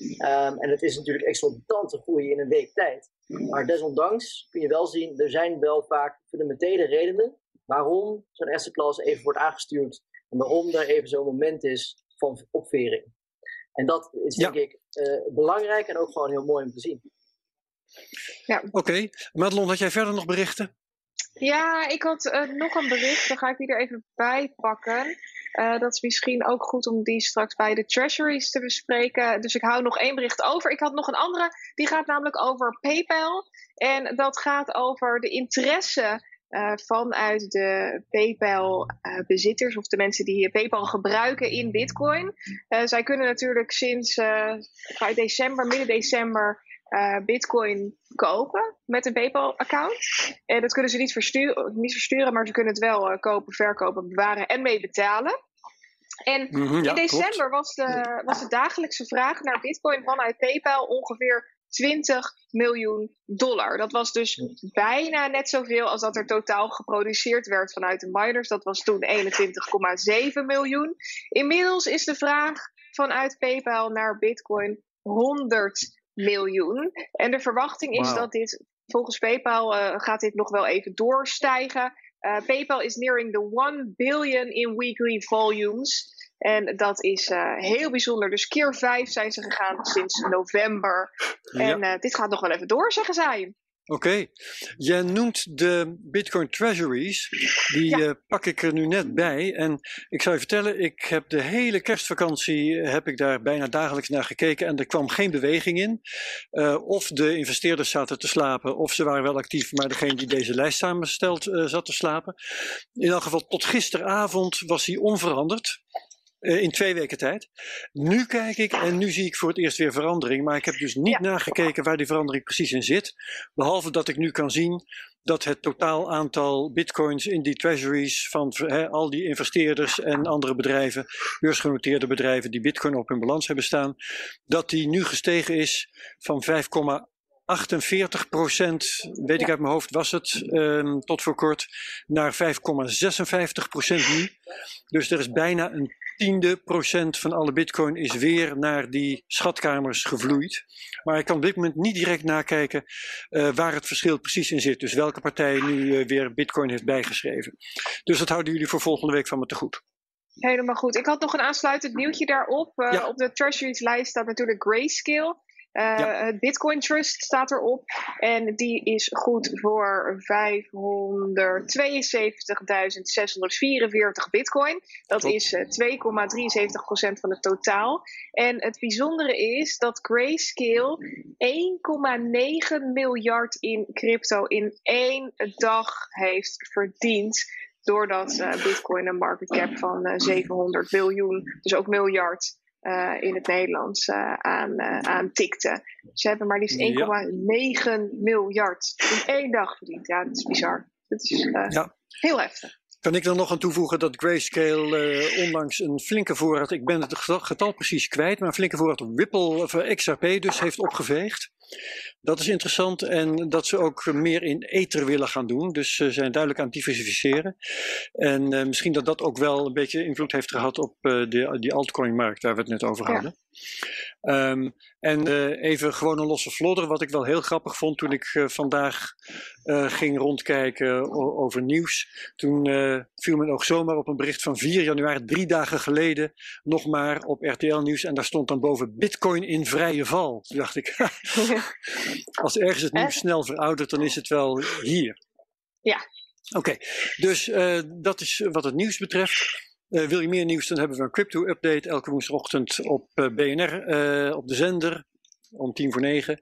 Um, en het is natuurlijk exorbitante groei in een week tijd. Maar desondanks kun je wel zien, er zijn wel vaak fundamentele redenen waarom zo'n asset class even wordt aangestuurd. En waarom er even zo'n moment is van opvering. En dat is denk ja. ik belangrijk en ook gewoon heel mooi om te zien. Ja. Oké, okay. Madelon, had jij verder nog berichten? Ja, ik had uh, nog een bericht. Dan ga ik die er even bij pakken. Uh, dat is misschien ook goed om die straks bij de treasuries te bespreken. Dus ik hou nog één bericht over. Ik had nog een andere. Die gaat namelijk over PayPal. En dat gaat over de interesse uh, vanuit de PayPal-bezitters of de mensen die PayPal gebruiken in Bitcoin. zij kunnen natuurlijk sinds december, midden december, uh, Bitcoin kopen met een PayPal-account. En dat kunnen ze niet versturen, niet versturen maar ze kunnen het wel uh, kopen, verkopen, bewaren en mee betalen. En mm -hmm, ja, in december was de, was de dagelijkse vraag naar Bitcoin vanuit PayPal ongeveer 20 miljoen dollar. Dat was dus bijna net zoveel als dat er totaal geproduceerd werd vanuit de miners. Dat was toen 21,7 miljoen. Inmiddels is de vraag vanuit PayPal naar Bitcoin 100 miljoen. En de verwachting is wow. dat dit, volgens PayPal uh, gaat dit nog wel even doorstijgen. Uh, PayPal is nearing the 1 billion in weekly volumes. En dat is uh, heel bijzonder. Dus keer 5 zijn ze gegaan sinds november. Ja. En dit gaat nog wel even door, zeggen zij. Oké, okay. jij noemt de Bitcoin Treasuries, die ja. uh, pak ik er nu net bij. En ik zou je vertellen, ik heb de hele kerstvakantie heb ik daar bijna dagelijks naar gekeken en er kwam geen beweging in. Uh, of de investeerders zaten te slapen, of ze waren wel actief, maar degene die deze lijst samenstelt uh, zat te slapen. In elk geval tot gisteravond was die onveranderd. Uh, in twee weken tijd. Nu kijk ik en nu zie ik voor het eerst weer verandering. Maar ik heb dus niet ja. nagekeken waar die verandering precies in zit. Behalve dat ik nu kan zien dat het totaal aantal bitcoins in die treasuries van he, al die investeerders en andere bedrijven, beursgenoteerde bedrijven die bitcoin op hun balans hebben staan, dat die nu gestegen is van 5, 48 procent, weet ik uit mijn hoofd, was het um, tot voor kort, naar 5,56 procent nu. Dus er is bijna een tiende procent van alle bitcoin is weer naar die schatkamers gevloeid. Maar ik kan op dit moment niet direct nakijken uh, waar het verschil precies in zit. Dus welke partij nu uh, weer bitcoin heeft bijgeschreven. Dus dat houden jullie voor volgende week van me te goed. Helemaal goed. Ik had nog een aansluitend nieuwtje daarop. Uh, ja. Op de Treasuries lijst staat natuurlijk Grayscale. Uh, ja. Het Bitcoin Trust staat erop. En die is goed voor 572.644 Bitcoin. Dat Top. is uh, 2,73% van het totaal. En het bijzondere is dat Grayscale 1,9 miljard in crypto in één dag heeft verdiend doordat uh, Bitcoin een market cap van uh, 700 biljoen, dus ook miljard, in het Nederlands aan, aan tikte. Ze hebben maar liefst 1,9 miljard in één dag verdiend. Ja, dat is bizar. Dat is ja. heel heftig. Kan ik er nog aan toevoegen dat Grayscale uh, onlangs een flinke voorraad, ik ben het getal precies kwijt, maar een flinke voorraad Ripple of XRP dus heeft opgeveegd. Dat is interessant en dat ze ook meer in ether willen gaan doen. Dus ze zijn duidelijk aan het diversificeren. En uh, misschien dat dat ook wel een beetje invloed heeft gehad op uh, de, die altcoin-markt waar we het net over hadden. Ja. Um, en uh, even gewoon een losse vlodder, wat ik wel heel grappig vond toen ik vandaag ging rondkijken over nieuws. Toen viel mijn oog zomaar op een bericht van 4 januari, drie dagen geleden, nog maar op RTL Nieuws. En daar stond dan boven Bitcoin in vrije val. Toen dacht ik, (laughs) (laughs) Als ergens het nieuws snel veroudert, dan is het wel hier. Ja. Oké, dus uh, dat is wat het nieuws betreft. Uh, wil je meer nieuws, dan hebben we een crypto-update elke woensdagochtend op uh, BNR, op de zender, om tien voor negen.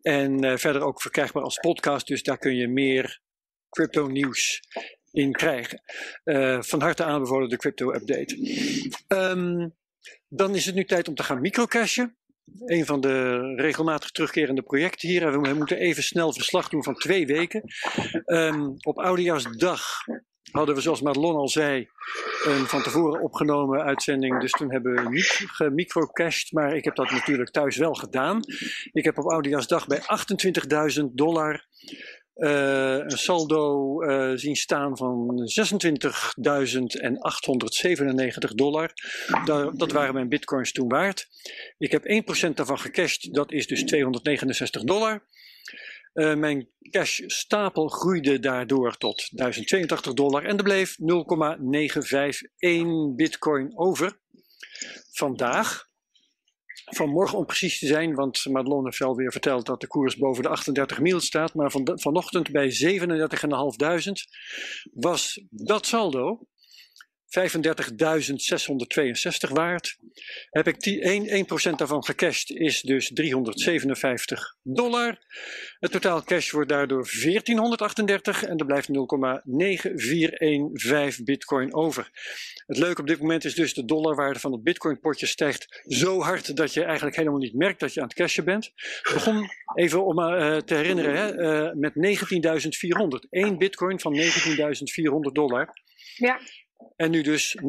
En verder ook verkrijgbaar als podcast, dus daar kun je meer crypto-nieuws in krijgen. van harte aanbevolen de crypto-update. Um, dan is het nu tijd om te gaan microcashen een van de regelmatig terugkerende projecten hier. We moeten even snel verslag doen van twee weken. Um, op Oudejaarsdag hadden we, zoals Madelon al zei, een van tevoren opgenomen uitzending. Dus toen hebben we niet gemicrocashed, maar ik heb dat natuurlijk thuis wel gedaan. Ik heb op Oudejaarsdag bij 28.000 dollar een saldo uh, zien staan van 26.897 dollar. Dat waren mijn bitcoins toen waard. Ik heb 1% daarvan gecashed, dat is dus 269 dollar. Uh, mijn cash stapel groeide daardoor tot 1082 dollar en er bleef 0,951 bitcoin over. Vandaag vanmorgen om precies te zijn, want Madelon heeft wel weer verteld dat de koers boven de 38 mil staat, maar van vanochtend bij 37.500 was dat saldo 35.662 waard. Heb ik 1, 1% daarvan gecashed, is dus 357 dollar. Het totaal cash wordt daardoor 1438 en er blijft 0,9415 bitcoin over. Het leuke op dit moment is dus de dollarwaarde van het bitcoinpotje stijgt zo hard dat je eigenlijk helemaal niet merkt dat je aan het cashen bent. Het begon even om uh, te herinneren hè, uh, met 19.400. 1 bitcoin van 19.400 dollar. Ja. En nu dus 0,94.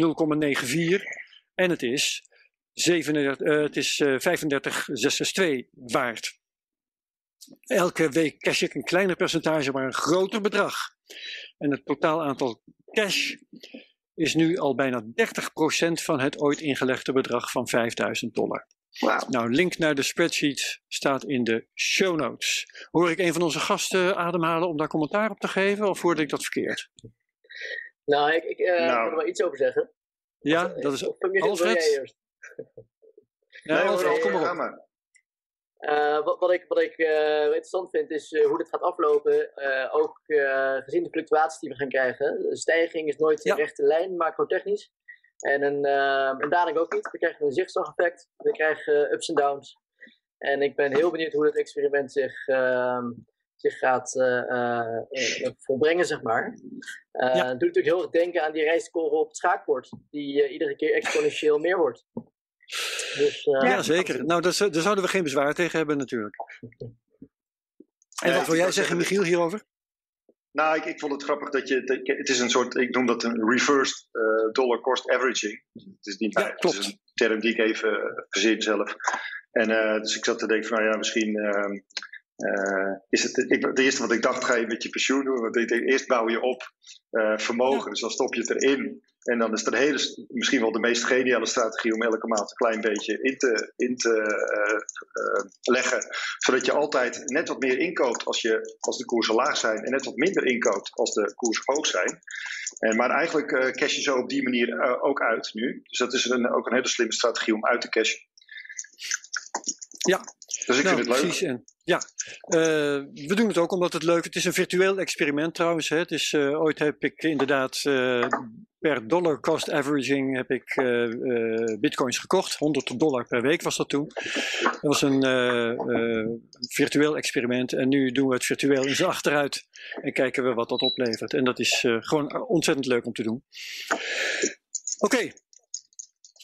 En het is, 37, uh, het is uh, 35,662 waard. Elke week cash ik een kleiner percentage, maar een groter bedrag. En het totaal aantal cash is nu al bijna 30% van het ooit ingelegde bedrag van 5000 dollar. Wow. Nou, link naar de spreadsheet staat in de show notes. Hoor ik een van onze gasten ademhalen om daar commentaar op te geven, of hoorde ik dat verkeerd? Nou, ik, ik uh, nou. wil er wel iets over zeggen. Ja, dat is Alfred. Ja, Alfred, kom maar op. Uh, wat, wat, ik, wat ik uh, interessant vind is uh, hoe dit gaat aflopen. ook gezien de fluctuaties die we gaan krijgen. De stijging is nooit in ja. rechte lijn, macro-technisch. En een, een daling ook niet. We krijgen een zichtslag-effect. We krijgen ups en downs. En ik ben heel benieuwd hoe dit experiment zich, ehm, zich gaat volbrengen, zeg maar. Uh, ja. doet natuurlijk heel erg denken aan die rijstkorrel op het schaakbord, die uh, iedere keer exponentieel meer wordt. Dus, uh, ja, zeker. Nou, daar, daar, zouden we geen bezwaar tegen hebben natuurlijk. En wat wil jij zeggen, Michiel, hierover? Nou, ik, ik, vond het grappig dat je. Dat, het is een soort. Ik noem dat een reversed dollar cost averaging. Het is niet ja, klopt. Het is een term die ik even verzin zelf. En dus ik zat te denken van, nou ja, misschien. Uh, is het, ik, het eerste wat ik dacht, ga je met je pensioen doen. Want ik denk, eerst bouw je op uh, vermogen, ja. dus dan stop je het erin. En dan is het een hele, misschien wel de meest geniale strategie om elke maand een klein beetje in te, in te uh, leggen. Zodat je altijd net wat meer inkoopt als, je, als de koersen laag zijn. En net wat minder inkoopt als de koersen hoog zijn. En, maar eigenlijk cash je zo op die manier ook uit nu. Dus dat is een, ook een hele slimme strategie om uit te cashen. Ja, dus ik nou, vind het leuk. Precies. En, ja, uh, we doen het ook omdat het leuk is. Het is een virtueel experiment trouwens. Hè. Het is, uh, ooit heb ik inderdaad uh, per dollar cost averaging heb ik bitcoins gekocht. 100 dollar per week was dat toen. Dat was een virtueel experiment. En nu doen we het virtueel in zijn achteruit. En kijken we wat dat oplevert. En dat is gewoon ontzettend leuk om te doen. Oké, okay.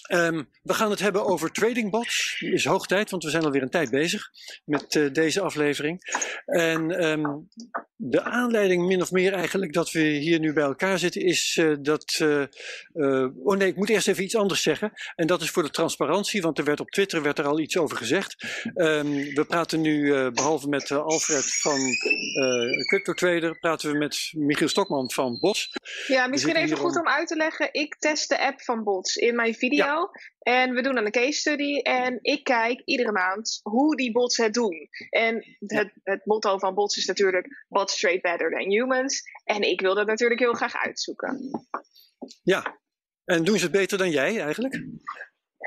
Ehm, we gaan het hebben over tradingbots. Het is hoog tijd, want we zijn alweer een tijd bezig met uh, deze aflevering. En um, de aanleiding min of meer eigenlijk dat we hier nu bij elkaar zitten is uh, dat... Uh, oh nee, ik moet eerst even iets anders zeggen. En dat is voor de transparantie, want er werd op Twitter werd er al iets over gezegd. Um, we praten nu, behalve met Alfred van CryptoTrader, praten we met Michiel Stokman van Bots. Ja, misschien even goed om uit te leggen. Ik test de app van Bots in mijn video. Ja. En we doen dan een case study. En ik kijk iedere maand hoe die bots het doen. En het, het motto van bots is natuurlijk: bots trade better than humans. En ik wil dat natuurlijk heel graag uitzoeken. Ja, en doen ze het beter dan jij eigenlijk?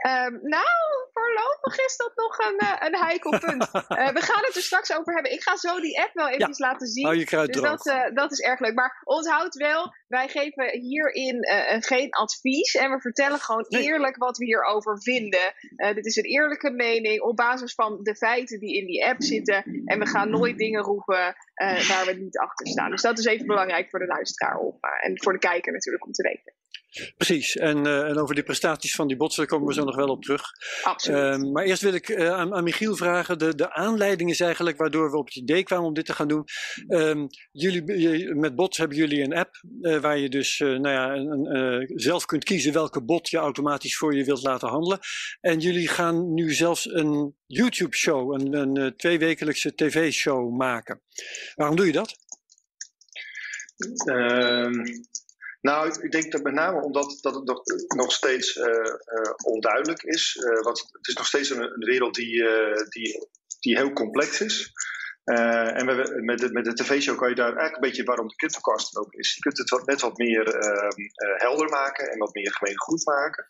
Um, nou, voorlopig is dat nog een, uh, een heikel punt. uh, (laughs) we gaan het er straks over hebben. Ik ga zo die app wel even laten zien. Hou je kruid dus dat, uh, dat is erg leuk. Maar onthoud wel, wij geven hierin geen advies. En we vertellen gewoon eerlijk wat we hierover vinden. dit is een eerlijke mening op basis van de feiten die in die app zitten. En we gaan nooit dingen roepen waar we niet achter staan. Dus dat is even belangrijk voor de luisteraar om, en voor de kijker natuurlijk om te weten. Precies, en, uh, en over die prestaties van die botsen komen we zo nog wel op terug. Absoluut. Uh, maar eerst wil ik uh, aan, aan, Michiel vragen, de, de aanleiding is eigenlijk waardoor we op het idee kwamen om dit te gaan doen. Um, jullie, met bots hebben jullie een app waar je dus nou ja, een, zelf kunt kiezen welke bot je automatisch voor je wilt laten handelen. En jullie gaan nu zelfs een YouTube show, een, een tweewekelijkse tv show maken. Waarom doe je dat? Nou, ik denk dat met name omdat dat het nog, nog steeds uh, uh, onduidelijk is. Uh, want het is nog steeds een, een wereld die, die, die heel complex is. en we, met de, met de tv-show kan je daar eigenlijk een beetje waarom de CryptoCast ook is. Je kunt het wat, net wat meer ehm, helder maken en wat meer gemeen goed maken.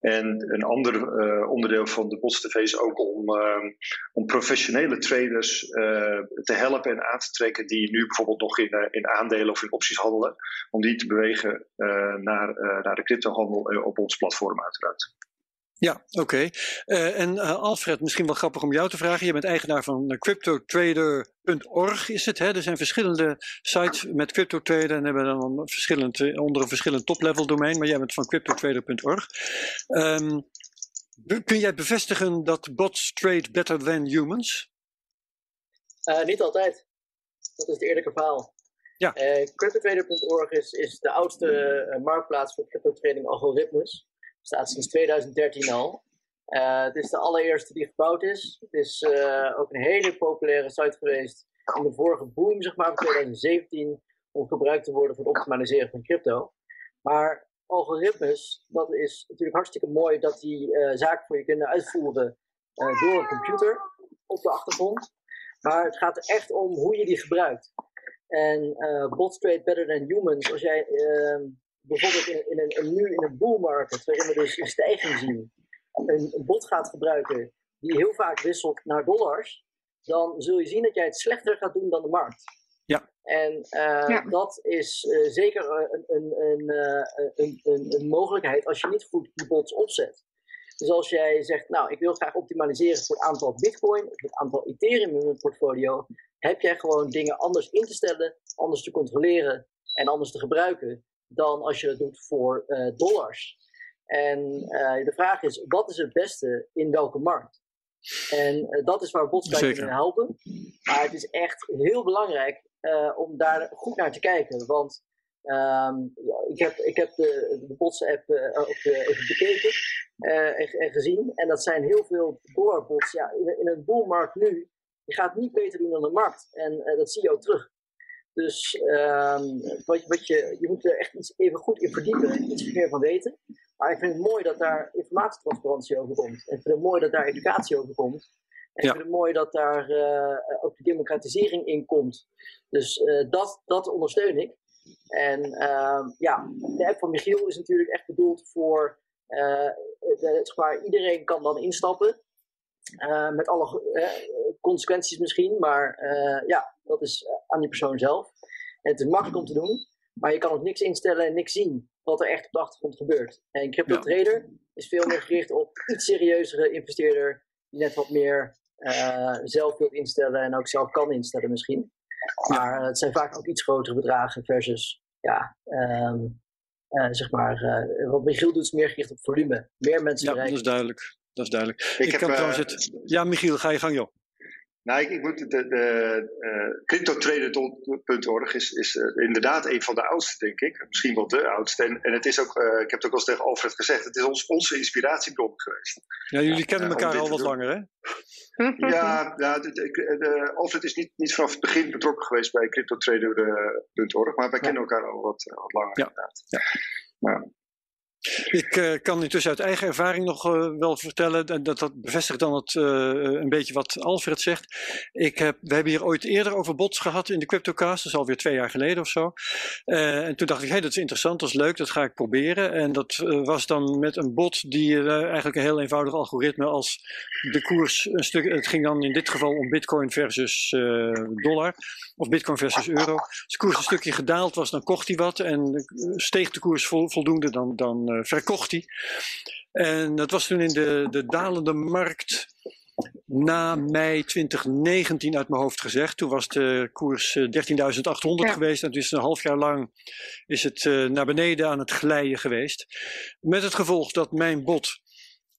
En een ander uh, onderdeel van de Bots is ook om, uh, om professionele traders uh, te helpen en aan te trekken die nu bijvoorbeeld nog in, in aandelen of in opties handelen, om die te bewegen naar, naar de cryptohandel op ons platform uiteraard. Ja, oké. Okay. Uh, en uh, Alfred, misschien wel grappig om jou te vragen. Je bent eigenaar van cryptotrader.org is het. Hè? Er zijn verschillende sites met cryptotrader en hebben dan verschillend, onder een verschillend top-level domein. Maar jij bent van cryptotrader.org. Um, kun jij bevestigen dat bots trade better than humans? Uh, niet altijd. Dat is het eerlijke verhaal. Ja. cryptotrader.org is, is de oudste marktplaats voor cryptotrading algoritmes staat sinds 2013 al. Uh, het is de allereerste die gebouwd is. Het is uh, ook een hele populaire site geweest in de vorige boom, zeg maar, van 2017, om gebruikt te worden voor het optimaliseren van crypto. Maar algoritmes, dat is natuurlijk hartstikke mooi dat die uh, zaken voor je kunnen uitvoeren door een computer op de achtergrond. Maar het gaat er echt om hoe je die gebruikt. En bots trade better than humans. Als jij ehm, bijvoorbeeld in, in een, nu in een bull market, waarin we dus een stijging zien, een, een bot gaat gebruiken die heel vaak wisselt naar dollars, dan zul je zien dat jij het slechter gaat doen dan de markt. Ja. En uh, ja. dat is uh, zeker een, een, een, een, een, mogelijkheid als je niet goed die bots opzet. Dus als jij zegt, nou, ik wil graag optimaliseren voor het aantal Bitcoin of het aantal Ethereum in mijn portfolio, heb jij gewoon dingen anders in te stellen, anders te controleren en anders te gebruiken dan als je dat doet voor uh, dollars. En uh, de vraag is, wat is het beste in welke markt? En uh, dat is waar bots bij kunnen helpen. Maar het is echt heel belangrijk om daar goed naar te kijken. Want um, ik heb, ik heb de, de bots-app even bekeken en, en, gezien. En dat zijn heel veel dollarbots. Ja, in, in een bullmarkt nu, je gaat niet beter doen dan de markt. En dat zie je ook terug. Dus um, wat, wat je, je moet er echt iets even goed in verdiepen, iets meer van weten. Maar ik vind het mooi dat daar informatietransparantie over komt. En ik vind het mooi dat daar educatie over komt. En ja. ik vind het mooi dat daar uh, ook de democratisering in komt. Dus uh, dat, dat ondersteun ik. En uh, ja, de app van Michiel is natuurlijk echt bedoeld voor. Uh, de, waar iedereen kan dan instappen. Met alle consequenties misschien, maar ja, dat is aan die persoon zelf. En het is makkelijk om te doen, maar je kan ook niks instellen en niks zien wat er echt op de achtergrond gebeurt. En crypto trader ja. is veel meer gericht op iets serieuzere investeerder die net wat meer zelf wil instellen en ook zelf kan instellen misschien. Maar het zijn vaak ook iets grotere bedragen versus ja, um, zeg maar, wat Michiel doet is meer gericht op volume. Meer mensen ja, bereiken. dat is duidelijk. Dat is duidelijk. Ik, ik heb, kan trouwens het... Ja, Michiel, ga je gang joh. Nou, ik, ik moet de, de uh, CryptoTrader.org is, is uh, inderdaad een van de oudste, denk ik. Misschien wel de oudste. En, en het is ook, uh, ik heb het ook al eens tegen Alfred gezegd, het is ons, onze inspiratiebron geweest. Ja, jullie kennen elkaar al wat langer, hè? ja, ja de, de, Alfred is niet, niet vanaf het begin betrokken geweest bij CryptoTrader.org, maar wij ja. kennen elkaar al wat, wat langer, ja. inderdaad. Ja. Ik uh, kan intussen uit eigen ervaring nog uh, wel vertellen, en dat, dat bevestigt dan het, uh, een beetje wat Alfred zegt. Ik heb, we hebben hier ooit eerder over bots gehad in de CryptoCast, dat is alweer twee jaar geleden of zo. en toen dacht ik, hey, dat is interessant, dat is leuk, dat ga ik proberen. En dat was dan met een bot die eigenlijk een heel eenvoudig algoritme als de koers een stuk, het ging dan in dit geval om bitcoin versus dollar, of bitcoin versus euro. Als de koers een stukje gedaald was, dan kocht hij wat en steeg de koers vol, voldoende, dan, dan uh, verkocht hij. En dat was toen in de, de dalende markt na mei 2019 uit mijn hoofd gezegd. Toen was de koers 13.800 ja. geweest en toen is een half jaar lang is het naar beneden aan het glijden geweest. Met het gevolg dat mijn bot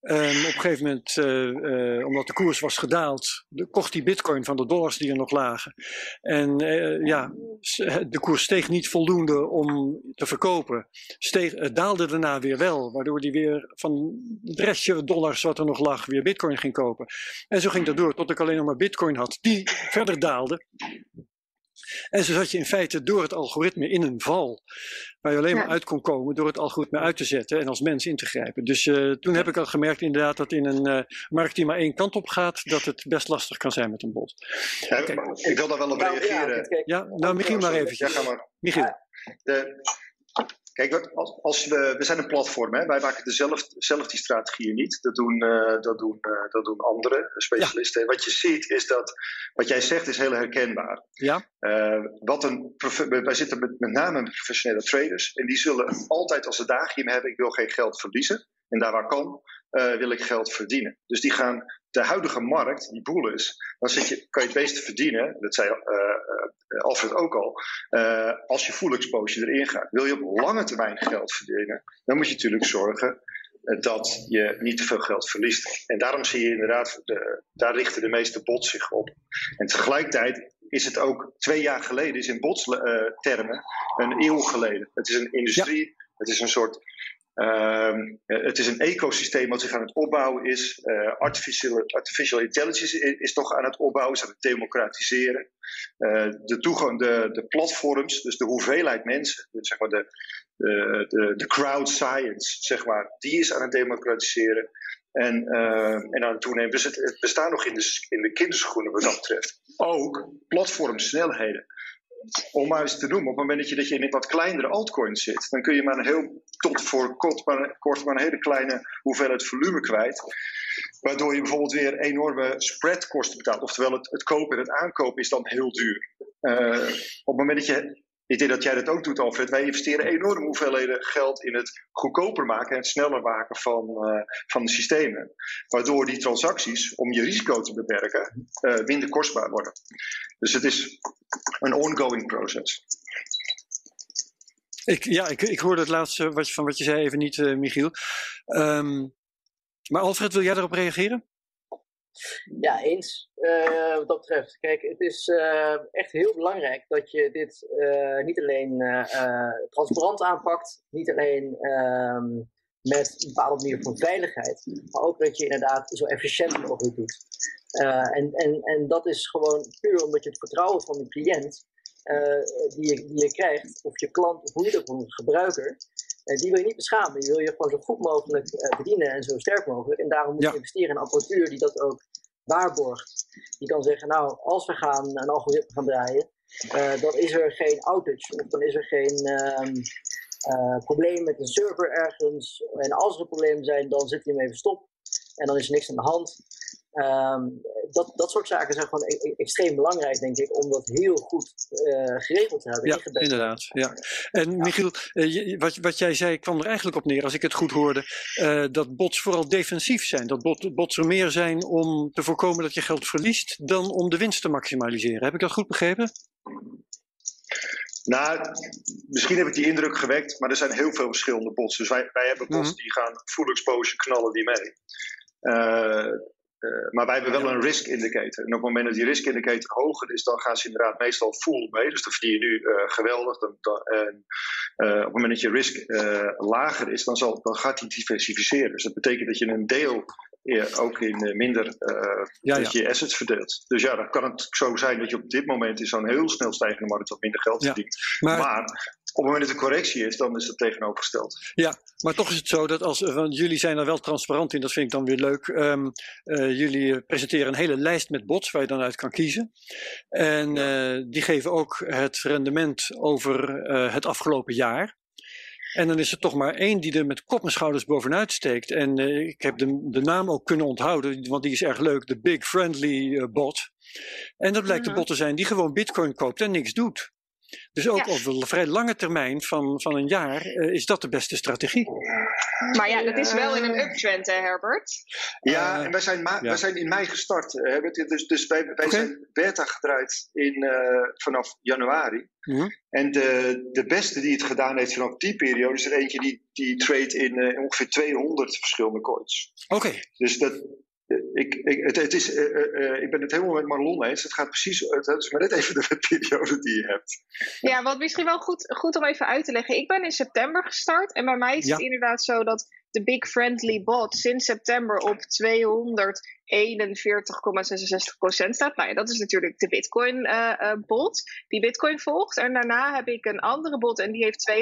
Um, op een gegeven moment, uh, uh, omdat de koers was gedaald, de, kocht die bitcoin van de dollars die er nog lagen. En uh, ja, de koers steeg niet voldoende om te verkopen. Steeg, het daalde daarna weer wel, waardoor die weer van het restje dollars wat er nog lag, weer bitcoin ging kopen. En zo ging dat door, tot ik alleen nog maar bitcoin had, die verder daalde. En zo zat je in feite door het algoritme in een val. Waar je alleen ja. maar uit kon komen door het algoritme uit te zetten en als mens in te grijpen. Dus uh, toen heb ik al gemerkt inderdaad dat in een uh, markt die maar één kant op gaat, dat het best lastig kan zijn met een bot. Ja, ik wil daar wel op reageren. Ja, ja, nou Michiel maar eventjes. Ja, ga maar. Michiel. De, Kijk, als, als we, we zijn een platform, hè? wij maken zelf, zelf die strategieën niet. Dat doen, uh, dat doen, uh, dat doen andere specialisten. Ja. Wat je ziet is dat, wat jij zegt is heel herkenbaar. Ja. Uh, wat een, wij zitten met, met name met professionele traders en die zullen altijd als ze daagje hebben, ik wil geen geld verliezen. En daar waar kan, wil ik geld verdienen. Dus die gaan de huidige markt, die boel is, dan zit je, kan je het meeste verdienen, dat zei uh, uh, Alfred ook al, uh, als je full exposure erin gaat. Wil je op lange termijn geld verdienen, dan moet je natuurlijk zorgen dat je niet te veel geld verliest. En daarom zie je inderdaad, de, daar richten de meeste bots zich op. En tegelijkertijd is het ook twee jaar geleden, is in botstermen een eeuw geleden. Het is een industrie, ja. het is een soort Uh, het is een ecosysteem wat zich aan het opbouwen is. Uh, artificial, artificial intelligence is, toch aan het opbouwen, is aan het democratiseren. Uh, de toegang, de, de platforms, dus de hoeveelheid mensen, dus zeg maar de, de, de, crowd science, zeg maar, die is aan het democratiseren. En, en aan het toenemen. Dus het, het bestaat nog in de, in de kinderschoenen wat dat betreft. Ook platformsnelheden om maar eens te noemen, op het moment dat je, in een wat kleinere altcoin zit, dan kun je maar een heel, tot voor kort maar, kort een hele kleine hoeveelheid volume kwijt. Waardoor je bijvoorbeeld weer enorme spreadkosten betaalt. Oftewel, het, het kopen en het aankopen is dan heel duur. Uh, op het moment dat je ik denk dat jij dat ook doet, Alfred. Wij investeren enorme hoeveelheden geld in het goedkoper maken en het sneller maken van, uh, van de systemen. Waardoor die transacties, om je risico te beperken, uh, minder kostbaar worden. Dus het is een ongoing proces. Ik, ja, ik, ik hoorde het laatste wat van wat je zei even niet, uh, Michiel. Um, maar Alfred, wil jij daarop reageren? Ja, eens. Uh, wat dat betreft. Kijk, het is uh, echt heel belangrijk dat je dit uh, niet alleen transparant aanpakt, niet alleen um, met een bepaalde manier van veiligheid, maar ook dat je inderdaad zo efficiënt mogelijk doet. en, en, en dat is gewoon puur omdat je het vertrouwen van de cliënt die, je, die je krijgt, of je klant, of hoe je dat een gebruiker, die wil je niet beschamen. Die wil je gewoon zo goed mogelijk uh, bedienen en zo sterk mogelijk. En daarom moet je investeren in apparatuur die dat ook waarborgt. Die kan zeggen, nou, als we gaan een algoritme gaan draaien, uh, dan is er geen outage of dan is er geen uh, probleem met een server ergens. En als er problemen zijn, dan zet hij hem even stop. En dan is er niks aan de hand. Um, dat, dat soort zaken zijn gewoon e extreem belangrijk, denk ik, om dat heel goed uh, geregeld te hebben. Ja, inderdaad. Ja. En Michiel, uh, wat, wat jij zei kwam er eigenlijk op neer, als ik het goed hoorde, uh, dat bots vooral defensief zijn. Dat bot, bots er meer zijn om te voorkomen dat je geld verliest, dan om de winst te maximaliseren. Heb ik dat goed begrepen? Nou, misschien heb ik die indruk gewekt, maar er zijn heel veel verschillende bots. Dus wij, wij hebben bots Mhm. die gaan full exposure knallen die mee. Eh, eh, maar wij hebben wel een risk indicator. En op het moment dat die risk indicator hoger is, dan gaan ze inderdaad meestal full mee. Dus dan verdien je nu eh, geweldig. En, eh, op het moment dat je risk lager is, dan, zal, dan gaat die diversificeren. Dus dat betekent dat je een deel ook in eh, minder eh, Ja, dat ja. je assets verdeelt. Dus ja, dan kan het zo zijn dat je op dit moment in zo'n heel snel stijgende markt wat minder geld Ja. verdient. Maar, Maar op het moment dat er correctie is, dan is het tegenovergesteld. maar toch is het zo dat als, want jullie zijn er wel transparant in, dat vind ik dan weer leuk. Ehm, eh, jullie eh, presenteren een hele lijst met bots waar je dan uit kan kiezen. En eh, die geven ook het rendement over eh, het afgelopen jaar. En dan is er toch maar één die er met kop en schouders bovenuit steekt. En eh, ik heb de, de naam ook kunnen onthouden, want die is erg leuk. De Big Friendly eh, bot. En dat blijkt Mhm. een bot te zijn die gewoon bitcoin koopt en niks doet. Dus ook Ja. op de vrij lange termijn van, van een jaar eh, is dat de beste strategie. Maar ja, dat is wel in een uptrend, hè, Herbert? Ja, Eh, en wij zijn, ja. wij zijn in mei gestart. eh, Herbert. Dus, dus wij, wij zijn beta gedraaid in, eh, vanaf januari. Mhm. En de, de beste die het gedaan heeft vanaf die periode is er eentje die, die trade in eh, ongeveer 200 verschillende coins. Oké, Dus dat, eh, ik, ik, het, het is, eh, eh, eh, ik ben het helemaal met Marlon eens. Het gaat precies, het is maar net even de (laughs) periode die je hebt. Ja, wat misschien wel goed, goed om even uit te leggen. Ik ben in september gestart en bij mij is Ja. het inderdaad zo dat de Big Friendly Bot sinds september op 241,66% staat. Nou ja, dat is natuurlijk de Bitcoin eh, eh, bot die Bitcoin volgt. En daarna heb ik een andere bot en die heeft 233%.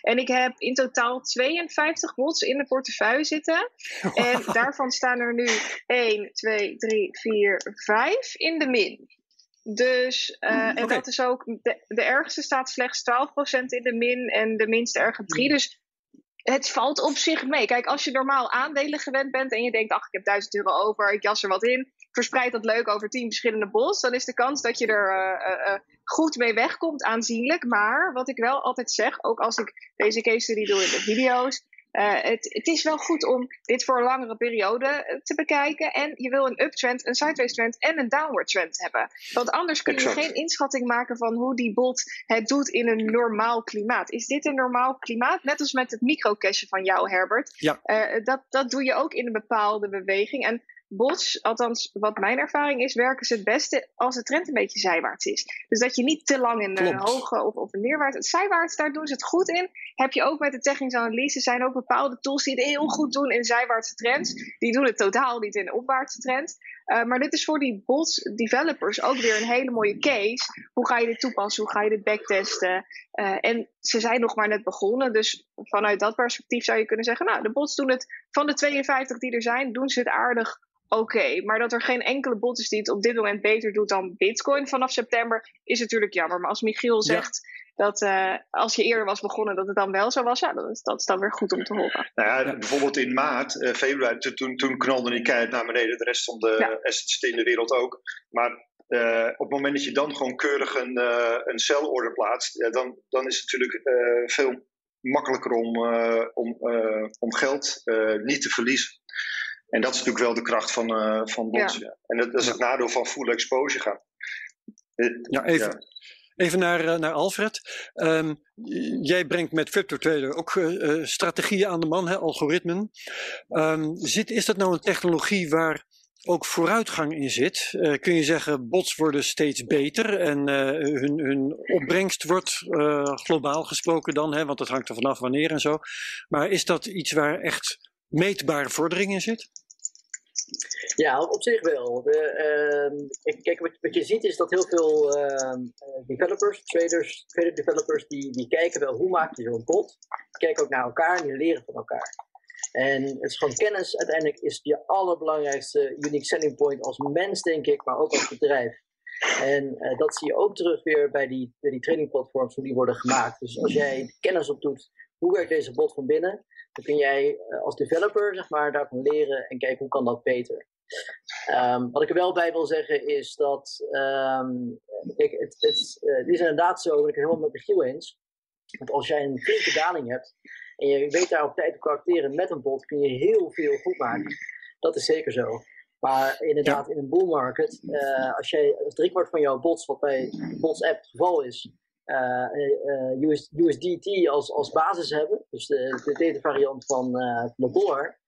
En ik heb in totaal 52 bots in de portefeuille zitten. En (laughs) daarvan staan er nu 1, 2, 3, 4, 5 in de min. Dus, eh, en dat is ook, de, de ergste staat slechts 12% in de min en de minst erge 3. Dus het valt op zich mee. Kijk, als je normaal aandelen gewend bent en je denkt, ach, ik heb 1000 euro over, ik jas er wat in, verspreid dat leuk over 10 verschillende bots, dan is de kans dat je er eh, eh, eh, goed mee wegkomt aanzienlijk. Maar wat ik wel altijd zeg, ook als ik deze case study doe in de video's, eh, het, het is wel goed om dit voor een langere periode eh, te bekijken. En je wil een uptrend, een sideways trend en een downward trend hebben. Want anders kun je Exact. geen inschatting maken van hoe die bot het doet in een normaal klimaat. Is dit een normaal klimaat? Net als met het microcashen van jou, Herbert. Ja. Eh, dat, dat doe je ook in een bepaalde beweging. En bots, althans wat mijn ervaring is, werken ze het beste als de trend een beetje zijwaarts is. Dus dat je niet te lang in een Klopt. hoge of, of een neerwaarts. Zijwaarts, daar doen ze het goed in. Heb je ook met de technische analyse, zijn ook bepaalde tools die het heel goed doen in zijwaartse trends. Die doen het totaal niet in opwaartse trends. Eh, maar dit is voor die bots developers ook weer een hele mooie case. Hoe ga je dit toepassen? Hoe ga je dit backtesten? Eh, en ze zijn nog maar net begonnen. Dus vanuit dat perspectief zou je kunnen zeggen: Nou, de bots doen het van de 52 die er zijn, doen ze het aardig oké. Maar dat er geen enkele bot is die het op dit moment beter doet dan Bitcoin vanaf september, is natuurlijk jammer. Maar als Michiel zegt dat eh, als je eerder was begonnen, dat het dan wel zo was, ja, dat is, dat is dan weer goed om te horen. Nou ja, Ja. bijvoorbeeld in maart, eh, februari, toen, toen, toen knalde die keihard naar beneden. De rest van de Ja. assets in de wereld ook. Maar eh, op het moment dat je dan gewoon keurig een, eh een sell-order plaatst, ja, dan, dan is het natuurlijk eh, veel makkelijker om, eh, om, eh, om geld eh, niet te verliezen. En dat is natuurlijk wel de kracht van, eh van. Ja. En dat, dat is het nadeel van full exposure gaan. Ja, even, Ja. Even naar, eh, naar Alfred. Ehm, jij brengt met CryptoTrader ook eh, eh, strategieën aan de man, hè, algoritmen. Ehm, zit, is dat nou een technologie waar ook vooruitgang in zit? Kun je zeggen, bots worden steeds beter en hun, hun opbrengst wordt globaal gesproken dan, hè, want dat hangt er vanaf wanneer en zo. Maar is dat iets waar echt meetbare vordering in zit? Ja, op zich wel. De, ehm, kijk, wat, wat je ziet is dat heel veel ehm, eh, developers, traders, trader developers, die, die kijken wel hoe maak je zo'n bot. Die kijken ook naar elkaar en die leren van elkaar. En het is gewoon kennis uiteindelijk is je allerbelangrijkste unique selling point als mens, denk ik, maar ook als bedrijf. En eh, dat zie je ook terug weer bij die, bij die training platforms, hoe die worden gemaakt. Dus als jij kennis opdoet, hoe werkt deze bot van binnen, dan kun jij eh, als developer zeg maar, daarvan leren en kijken hoe kan dat beter. Ehm, wat ik er wel bij wil zeggen is dat ehm, ik, het, het, eh, het is inderdaad zo, dat ik het helemaal met Michiel eens. Want als jij een flinke daling hebt en je weet daar op tijd te acteren met een bot, kun je heel veel goed maken. Dat is zeker zo. Maar inderdaad, in een bull market, uh, als, jij, als driekwart van jouw bots, wat bij bots app het geval is, uh, uh, US, USDT als, als basis hebben, dus de, de data variant van, van de dollar,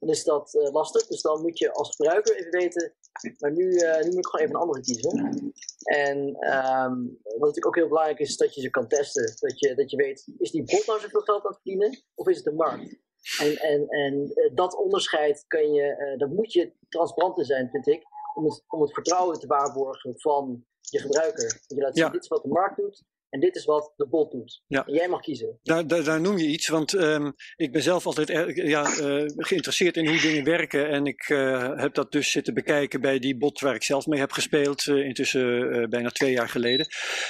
dan is dat lastig. Dus dan moet je als gebruiker even weten, maar nu, nu moet ik gewoon even een andere kiezen. En um, wat natuurlijk ook heel belangrijk is, is dat je ze kan testen. Dat je, dat je weet, is die bot nou zoveel geld aan het verdienen, of is het de markt? En, en, en dat onderscheid kan je, uh, moet je transparant in zijn, vind ik, om het, om het vertrouwen te waarborgen van je gebruiker. Dat je laat zien, dit is wat de markt doet, en dit is wat de bot doet. Ja. En jij mag kiezen. Daar, daar, daar noem je iets, want um, ik ben zelf altijd ja, uh, geïnteresseerd in hoe dingen werken. En ik uh, heb dat dus zitten bekijken bij die bot waar ik zelf mee heb gespeeld, uh, intussen bijna twee jaar geleden.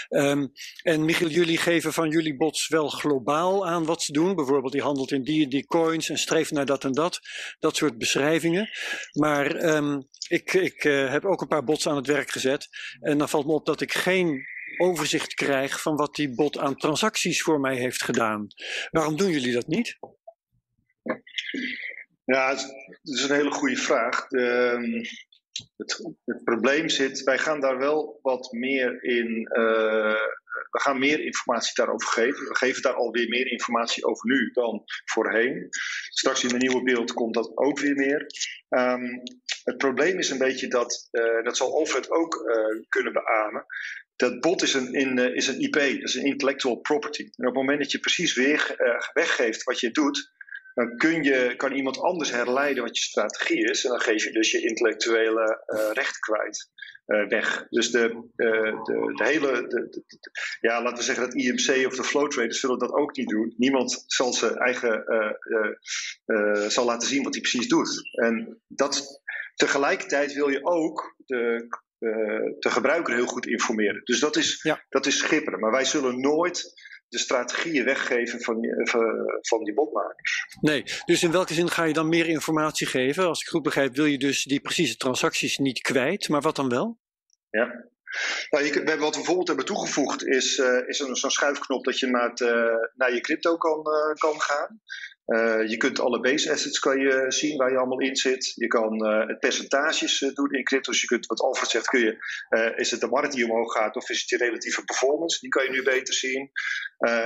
Um, en Michiel, jullie geven van jullie bots wel globaal aan wat ze doen. Bijvoorbeeld, die handelt in die die coins en streeft naar dat en dat. Dat soort beschrijvingen. Maar um, ik, ik heb ook een paar bots aan het werk gezet. En dan valt me op dat ik geen overzicht krijg van wat die bot aan transacties voor mij heeft gedaan. Waarom doen jullie dat niet? Ja, dat is een hele goede vraag. De, ehm, het, probleem zit, wij gaan daar wel wat meer in. Uh, we gaan meer informatie daarover geven. We geven daar alweer meer informatie over nu dan voorheen. Straks in de nieuwe beeld komt dat ook weer meer. Um, het probleem is een beetje dat, uh, dat zal Alfred ook uh, kunnen beamen dat bot is een, in, uh, is een IP, dat is een intellectual property. En op het moment dat je precies weer uh, weggeeft wat je doet, dan kun je, kan iemand anders herleiden wat je strategie is. En dan geef je dus je intellectuele uh, recht kwijt. weg. Dus de, de, de hele, de, ja, laten we zeggen dat IMC of de flow traders zullen dat ook niet doen. Niemand zal zijn eigen, zal laten zien wat hij precies doet. En dat, tegelijkertijd wil je ook de de gebruiker heel goed informeren. Dus dat is, ja. dat is schipperen. Maar wij zullen nooit de strategieën weggeven van, van, die botmakers. Nee, dus in welke zin ga je dan meer informatie geven? Als ik goed begrijp, wil je dus die precieze transacties niet kwijt, maar wat dan wel? Ja. Nou, je, wat we bijvoorbeeld hebben toegevoegd is, uh, is zo'n schuifknop dat je naar, het, uh, naar je crypto kan, uh, kan gaan. Uh, je kunt alle base assets kan je zien waar je allemaal in zit. Je kan het percentages uh, doen in crypto. Dus je kunt, wat Alfred zegt, kun je, is het de markt die omhoog gaat of is het je relatieve performance? Die kan je nu beter zien.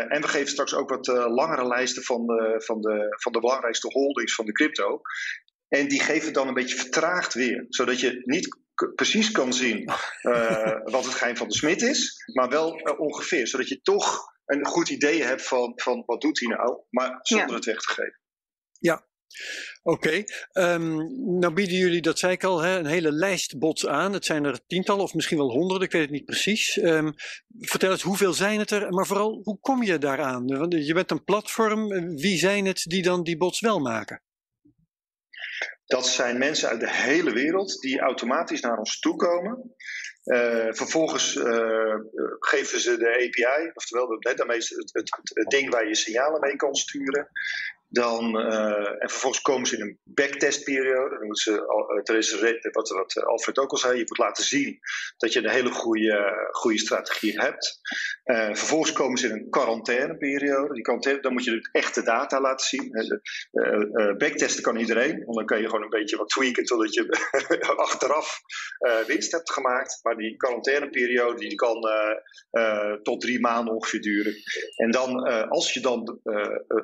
en we geven straks ook wat langere lijsten van de, van, de, van de belangrijkste holdings van de crypto. En die geven dan een beetje vertraagd weer. Zodat je niet precies kan zien wat het geheim van de smid is, maar wel ongeveer. Zodat je toch een goed idee hebt van, van wat doet hij nou, maar zonder het weg te geven. Ja, Oké, okay. um, nou bieden jullie, dat zei ik al, hè, een hele lijst bots aan. Het zijn er tientallen of misschien wel honderden, ik weet het niet precies. Um, vertel eens, hoeveel zijn het er, maar vooral, hoe kom je daaraan? Want je bent een platform, wie zijn het die dan die bots wel maken? Dat zijn mensen uit de hele wereld die automatisch naar ons toe komen. Uh, vervolgens uh, geven ze de API, oftewel daarmee het, het, het, het, ding waar je signalen mee kan sturen. Dan, uh, en vervolgens komen ze in een backtestperiode. Dan moeten ze, er is wat, wat Alfred ook al zei, je moet laten zien dat je een hele goede, goede strategie hebt. Vervolgens komen ze in een quarantaineperiode. Die dan moet je de echte data laten zien. Backtesten kan iedereen, want dan kan je gewoon een beetje wat tweaken totdat je (laughs) achteraf winst hebt gemaakt. Maar die quarantaineperiode die kan tot drie maanden ongeveer duren. En dan, als je dan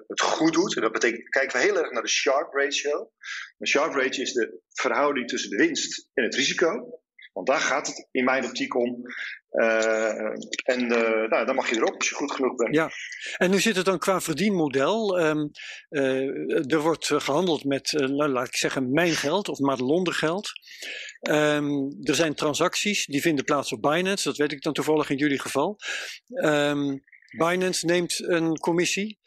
het goed doet, en kijken we heel erg naar de Sharp ratio. De Sharp ratio is de verhouding tussen de winst en het risico. Want daar gaat het in mijn optiek om. Uh, en uh, nou, dan mag je erop als je goed genoeg bent. Ja, en hoe zit het dan qua verdienmodel? Um, uh, er wordt gehandeld met, nou, laat ik zeggen, mijn geld of Madelonder geld. Um, er zijn transacties, die vinden plaats op Binance. Dat weet ik dan toevallig in jullie geval. Um, Binance neemt een commissie.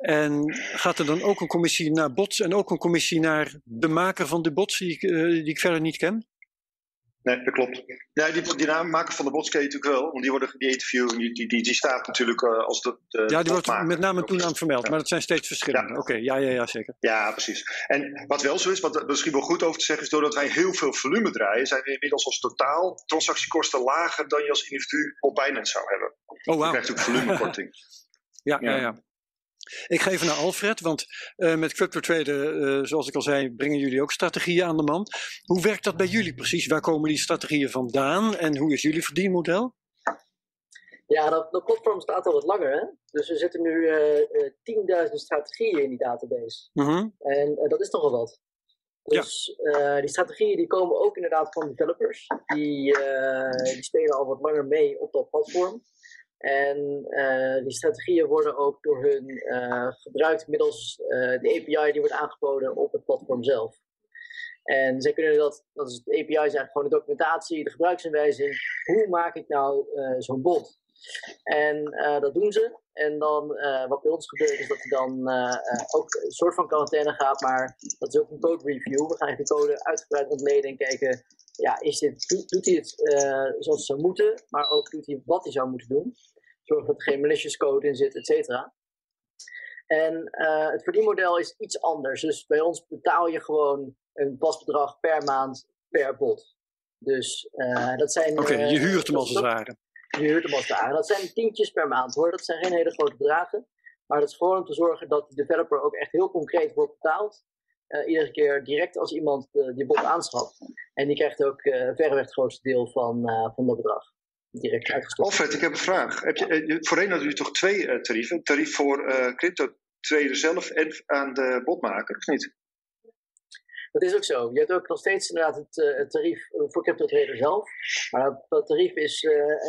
En gaat er dan ook een commissie naar bots en ook een commissie naar de maker van de bots, die ik, uh, die ik verder niet ken? Nee, dat klopt. Ja, die, die naammaker van de bots ken je natuurlijk wel, want die worden die interview, die, die, die, die staat natuurlijk uh, als de, de. Ja, die wordt met name toen aan vermeld, maar dat zijn steeds verschillende. Ja. Oké, okay, ja, ja, ja, zeker. Ja, precies. En wat wel zo is, wat misschien wel goed over te zeggen, is doordat wij heel veel volume draaien, zijn we inmiddels als totaal transactiekosten lager dan je als individu op Binance zou hebben. Oh, wow. Je krijgt ook volumekorting. (laughs) ja, ja, ja. ja. Ik ga even naar Alfred, want uh, met CryptoTrader, uh, zoals ik al zei, brengen jullie ook strategieën aan de man. Hoe werkt dat bij jullie precies? Waar komen die strategieën vandaan en hoe is jullie verdienmodel? Ja, dat, dat platform staat al wat langer. Hè? Dus er zitten nu uh, 10.000 strategieën in die database. Mm En dat is nogal wat. Dus ja. die strategieën die komen ook inderdaad van developers. Die, die spelen al wat langer mee op dat platform. En uh, die strategieën worden ook door hun uh, gebruikt middels uh, de API die wordt aangeboden op het platform zelf. En zij kunnen dat, dat is, de API is eigenlijk gewoon de documentatie, de gebruiksaanwijzing. Hoe maak ik nou zo'n bot? En dat doen ze. En dan, wat bij ons gebeurt, is dat hij dan ook een soort van quarantaine gaat, maar dat is ook een code review. We gaan de code uitgebreid ontleden en kijken, ja, is dit, doet, hij het zoals ze zou moeten, maar ook doet hij wat hij zou moeten doen. Zorg dat er geen malicious code in zit, et cetera. En het verdienmodel is iets anders. Dus bij ons betaal je gewoon een vast bedrag per maand per bot. Dus dat zijn. Oké, okay, je huurt hem als het ware. Dat zijn tientjes per maand hoor. Dat zijn geen hele grote bedragen. Maar dat is gewoon om te zorgen dat de developer ook echt heel concreet wordt betaald. Uh, iedere keer direct als iemand uh, die bot aanschaft. En die krijgt ook uh, verreweg het grootste deel van, van dat bedrag direct uitgestopt. Alfred, ik heb een vraag. Heb je, voorheen hadden jullie toch twee tarieven? Een tarief voor crypto trader zelf en aan de botmaker, of niet? Dat is ook zo. Je hebt ook nog steeds inderdaad het, het tarief voor crypto trader zelf. Maar dat tarief is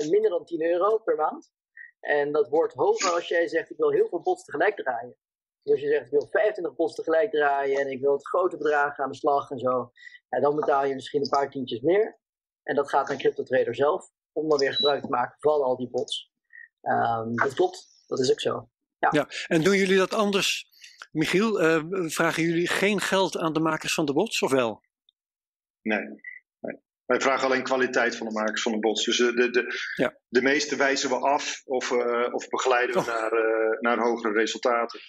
minder dan 10 euro per maand. En dat wordt hoger als jij zegt ik wil heel veel bots tegelijk draaien. Dus als je zegt ik wil 25 bots tegelijk draaien en ik wil het grote bedragen aan de slag en zo. Ja, dan betaal je misschien een paar tientjes meer. En dat gaat naar crypto trader zelf. Om dan weer gebruik te maken van al die bots. Um, dat klopt, dat is ook zo. Ja. ja. En doen jullie dat anders, Michiel? Uh, vragen jullie geen geld aan de makers van de bots, of wel? Nee. nee. Wij vragen alleen kwaliteit van de makers van de bots. Dus de, de, de, ja. de meeste wijzen we af of, uh, of begeleiden we oh. naar, uh, naar hogere resultaten.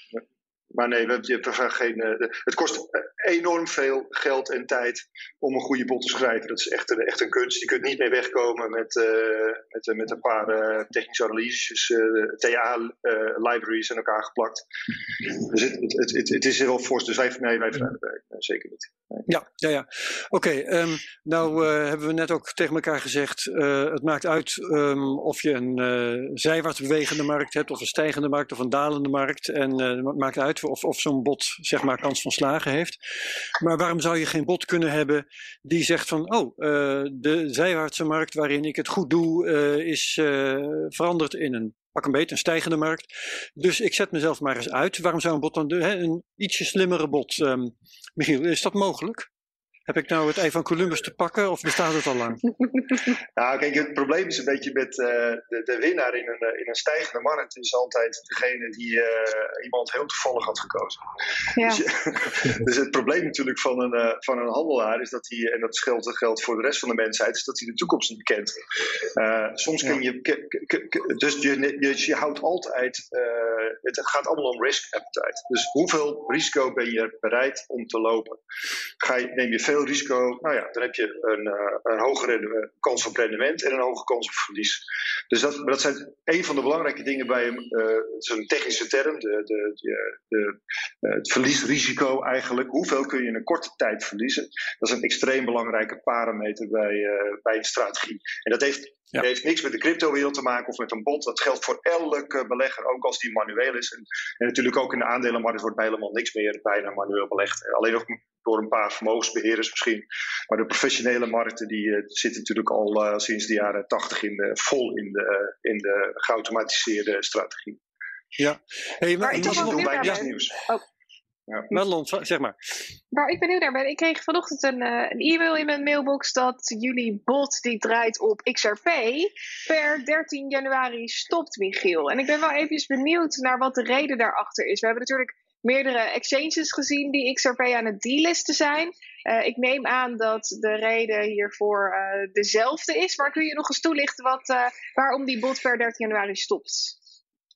Maar nee, we, geen, uh, het kost enorm veel geld en tijd om een goede bot te schrijven. Dat is echt, een, echt een kunst. Je kunt niet mee wegkomen met, uh, met, met een paar uh, technische analyses, TA-libraries aan elkaar geplakt. Dus het, het, het, het is heel fors. Dus wij, nee, wij vragen zeker niet. Nee. Ja, ja, ja. Oké, um, nou hebben we net ook tegen elkaar gezegd, het maakt uit um, of je een zijwaarts bewegende markt hebt, of een stijgende markt, of een dalende markt. En het maakt uit of, of zo'n bot zeg maar kans van slagen heeft. Maar waarom zou je geen bot kunnen hebben die zegt van oh, uh, de zijwaartse markt waarin ik het goed doe uh, is uh, veranderd in een pak een beet, een stijgende markt. Dus ik zet mezelf maar eens uit. Waarom zou een bot dan doen? Een ietsje slimmere bot. Um, Michiel, is dat mogelijk? Heb ik nou het ei van Columbus te pakken of bestaat het al lang? (laughs) nou, kijk, het probleem is een beetje met uh, de, de, winnaar in een, uh, in een stijgende markt is altijd degene die uh, iemand heel toevallig had gekozen. Ja. Dus, (laughs) dus, het probleem natuurlijk van een, van een handelaar is dat hij, en dat geldt, dat geldt voor de rest van de mensheid, is dat hij de toekomst niet kent. soms kun je, dus je, je, je houdt altijd, het gaat allemaal om risk appetite. Dus hoeveel risico ben je bereid om te lopen? Ga je, neem je veel risico, nou ja, dan heb je een, uh, een hogere kans op rendement en een hoge kans op verlies. Dus dat, dat zijn een van de belangrijke dingen bij uh, zo'n technische term, de, de, de, de uh, het verliesrisico eigenlijk. Hoeveel kun je in een korte tijd verliezen? Dat is een extreem belangrijke parameter bij, bij een strategie. En dat heeft ja. Het heeft niks met de cryptowereld te maken of met een bot. Dat geldt voor elke belegger, ook als die manueel is. En, en natuurlijk ook in de aandelenmarkt wordt helemaal niks meer bijna manueel belegd. Alleen nog door een paar vermogensbeheerders misschien. Maar de professionele markten die uh, zitten natuurlijk al uh, sinds de jaren tachtig in de, vol in de, in de geautomatiseerde strategie. Ja, hey, maar, maar ik doen wij niets nieuws. Oh. Ja. Madelon, zeg maar. Waar ik benieuwd naar ben, ik kreeg vanochtend een, uh, een e-mail in mijn mailbox dat jullie bot die draait op XRP per 13 januari stopt, Michiel. En ik ben wel even benieuwd naar wat de reden daarachter is. We hebben natuurlijk meerdere exchanges gezien die XRP aan het delisten zijn. Uh, ik neem aan dat de reden hiervoor uh, dezelfde is, maar kun je nog eens toelichten wat, uh, waarom die bot per 13 januari stopt?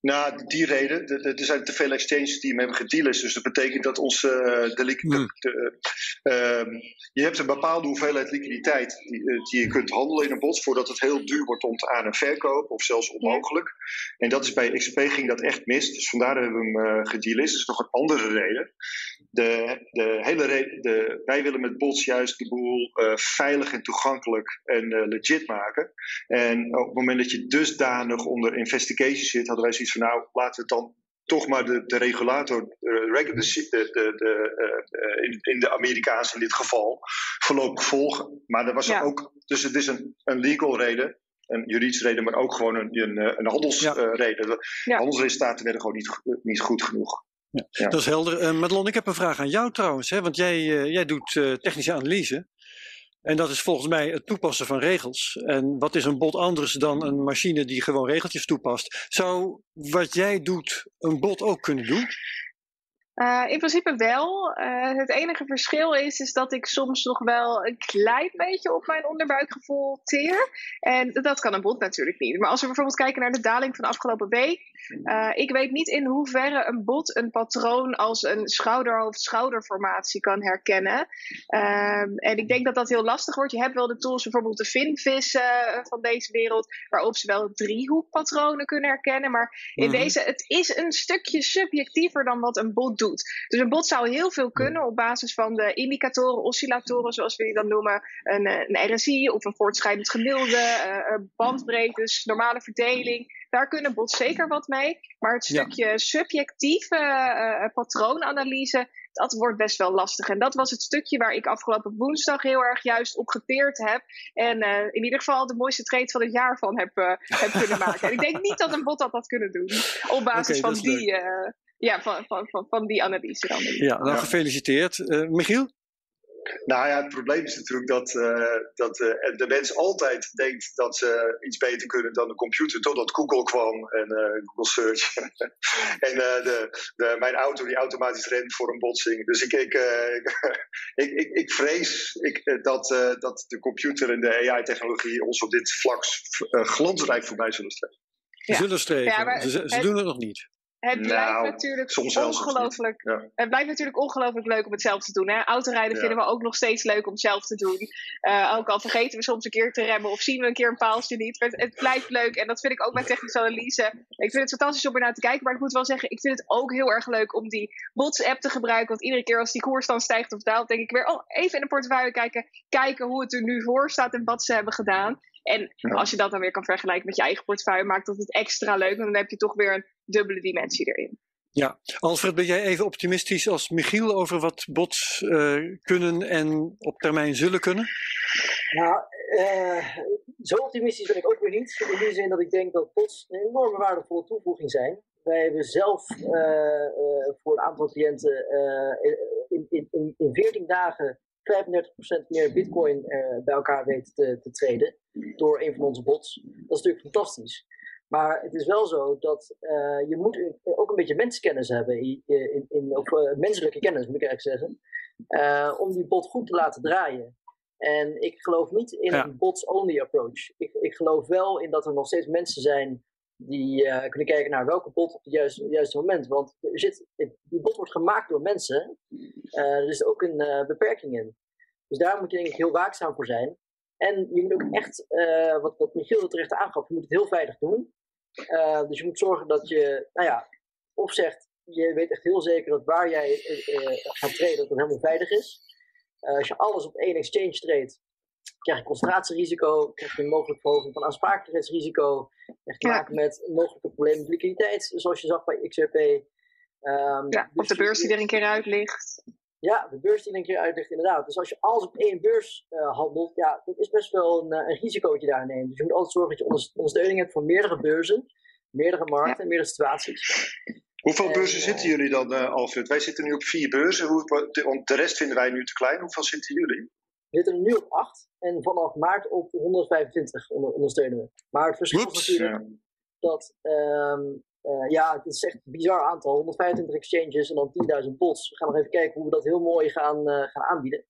Nou, die reden. Er zijn te veel exchanges die hem hebben gedealist. Dus dat betekent dat onze. Uh, de, Hmm. de, ehm, je hebt een bepaalde hoeveelheid liquiditeit die, eh, die je kunt handelen in een bot. voordat het heel duur wordt om te aan- en verkopen. of zelfs onmogelijk. En dat is bij XP ging dat echt mis. Dus vandaar hebben we hem uh, gedealist. Dat is nog een andere reden. De, de hele reden de, wij willen met bots juist de boel uh, veilig en toegankelijk en uh, legit maken. En op het moment dat je dusdanig onder investigation zit, hadden wij zoiets van nou, laten we dan toch maar de, de regulator, uh, de, de, de, in, in, de Amerikaanse in dit geval, voorlopig volgen. Maar er was ja. ook, dus het is een, een legal reden, een juridische reden, maar ook gewoon een, een, een handelsreden. Ja. ja. Handelsresultaten werden gewoon niet, niet goed genoeg. Ja, ja. Dat is helder. Uh, Madelon, ik heb een vraag aan jou trouwens. Hè? Want jij, uh, jij doet uh, technische analyse. En dat is volgens mij het toepassen van regels. En wat is een bot anders dan een machine die gewoon regeltjes toepast? Zou wat jij doet een bot ook kunnen doen? Uh, in principe wel. Uh, het enige verschil is, is dat ik soms nog wel een klein beetje op mijn onderbuikgevoel teer. En dat kan een bot natuurlijk niet. Maar als we bijvoorbeeld kijken naar de daling van de afgelopen week. Uh, ik weet niet in hoeverre een bot een patroon als een schouderhoofd-schouderformatie kan herkennen. Um, en ik denk dat dat heel lastig wordt. Je hebt wel de tools, bijvoorbeeld de finvis van deze wereld, waarop ze wel driehoekpatronen kunnen herkennen. Maar in deze, het is een stukje subjectiever dan wat een bot doet. Dus een bot zou heel veel kunnen op basis van de indicatoren, oscillatoren, zoals we die dan noemen. Een, een RSI of een voortschrijdend gemiddelde, uh, bandbreedtes, normale verdeling. Daar kunnen bots zeker wat mee. Maar het stukje ja. subjectieve uh, patroonanalyse, dat wordt best wel lastig. En dat was het stukje waar ik afgelopen woensdag heel erg juist op geteerd heb. En uh, in ieder geval de mooiste trade van het jaar van heb, uh, heb kunnen maken. En ik denk niet dat een bot dat had kunnen doen. Op basis okay, van die. Ja, van, van, van, van die analyse dan. Ja, nou gefeliciteerd. Michiel? Nou ja, het probleem is natuurlijk dat, uh, dat uh, de mens altijd denkt dat ze iets beter kunnen dan de computer, totdat Google kwam en uh, Google Search. (laughs) en de, de, mijn auto die automatisch rent voor een botsing. Dus ik, ik, (laughs) ik, ik, ik, vrees ik, dat, dat de computer en de AI-technologie ons op dit vlak glansrijk voorbij zullen streven. Ja. Zullen streven. Ja, maar, ze, ze het... doen het nog niet. Het blijft nou, natuurlijk ongelooflijk. Ja. Het blijft natuurlijk ongelooflijk leuk om het zelf te doen. Hè? Autorijden ja. vinden we ook nog steeds leuk om zelf te doen. Uh, ook al vergeten we soms een keer te remmen of zien we een keer een paaltje niet. Het, het, blijft leuk en dat vind ik ook met technische analyse. Ik vind het fantastisch om er naar te kijken. Maar ik moet wel zeggen, ik vind het ook heel erg leuk om die bots-app te gebruiken. Want iedere keer als die koers dan stijgt of daalt, denk ik weer: oh, even in de portefeuille kijken. Kijken hoe het er nu voor staat en wat ze hebben gedaan. En ja. als je dat dan weer kan vergelijken met je eigen portefeuille, maakt dat het extra leuk. En dan heb je toch weer een dubbele dimensie erin. Ja, Alfred, ben jij even optimistisch als Michiel over wat bots uh, kunnen en op termijn zullen kunnen? Nou, uh, zo optimistisch ben ik ook weer niet. In die zin dat ik denk dat bots een enorme waardevolle toevoeging zijn. Wij hebben zelf uh, voor een aantal cliënten in, in, in, in 14 dagen 35% meer bitcoin uh, bij elkaar weten te, te traden door een van onze bots. Dat is natuurlijk fantastisch. Maar het is wel zo dat uh, je moet ook een beetje menskennis hebben, in, in, in, of uh, menselijke kennis moet ik eigenlijk zeggen, om die bot goed te laten draaien. En ik geloof niet in ja. een bots-only approach. Ik, ik geloof wel in dat er nog steeds mensen zijn die uh, kunnen kijken naar welke bot op het juiste, juiste moment. Want er zit, die bot wordt gemaakt door mensen. Uh, er is ook een uh, beperking in. Dus daar moet je denk ik heel waakzaam voor zijn. En je moet ook echt, wat, wat Michiel terecht aangaf, je moet het heel veilig doen. dus je moet zorgen dat je, nou ja, of zegt, je weet echt heel zeker dat waar jij gaat traden, dat het helemaal veilig is. als je alles op één exchange treedt, krijg je concentratierisico, krijg je een mogelijke verhoging van aansprakelijkheidsrisico, krijg je te maken met mogelijke problemen met liquiditeit, zoals je zag bij XRP. Um, ja, dus of de beurs die er een keer uit ligt. Ja, de beurs die er een keer uit ligt, inderdaad. Dus als je alles op één beurs uh, handelt, ja, dat is best wel een, een risicootje daar neemt. Dus je moet altijd zorgen dat je ondersteuning hebt van meerdere beurzen, meerdere markten, ja. meerdere situaties. Hoeveel beurzen en, zitten jullie dan, uh, Alfred? Wij zitten nu op vier beurzen, Hoe, want de rest vinden wij nu te klein. Hoeveel zitten jullie? We zitten nu op 8 en vanaf maart op 125 onder, ondersteunen we. Maar het verschil Oeps, is natuurlijk ja. dat, um, uh, ja, het is echt een bizar aantal. 125 exchanges en dan 10.000 bots. We gaan nog even kijken hoe we dat heel mooi gaan, uh, gaan aanbieden.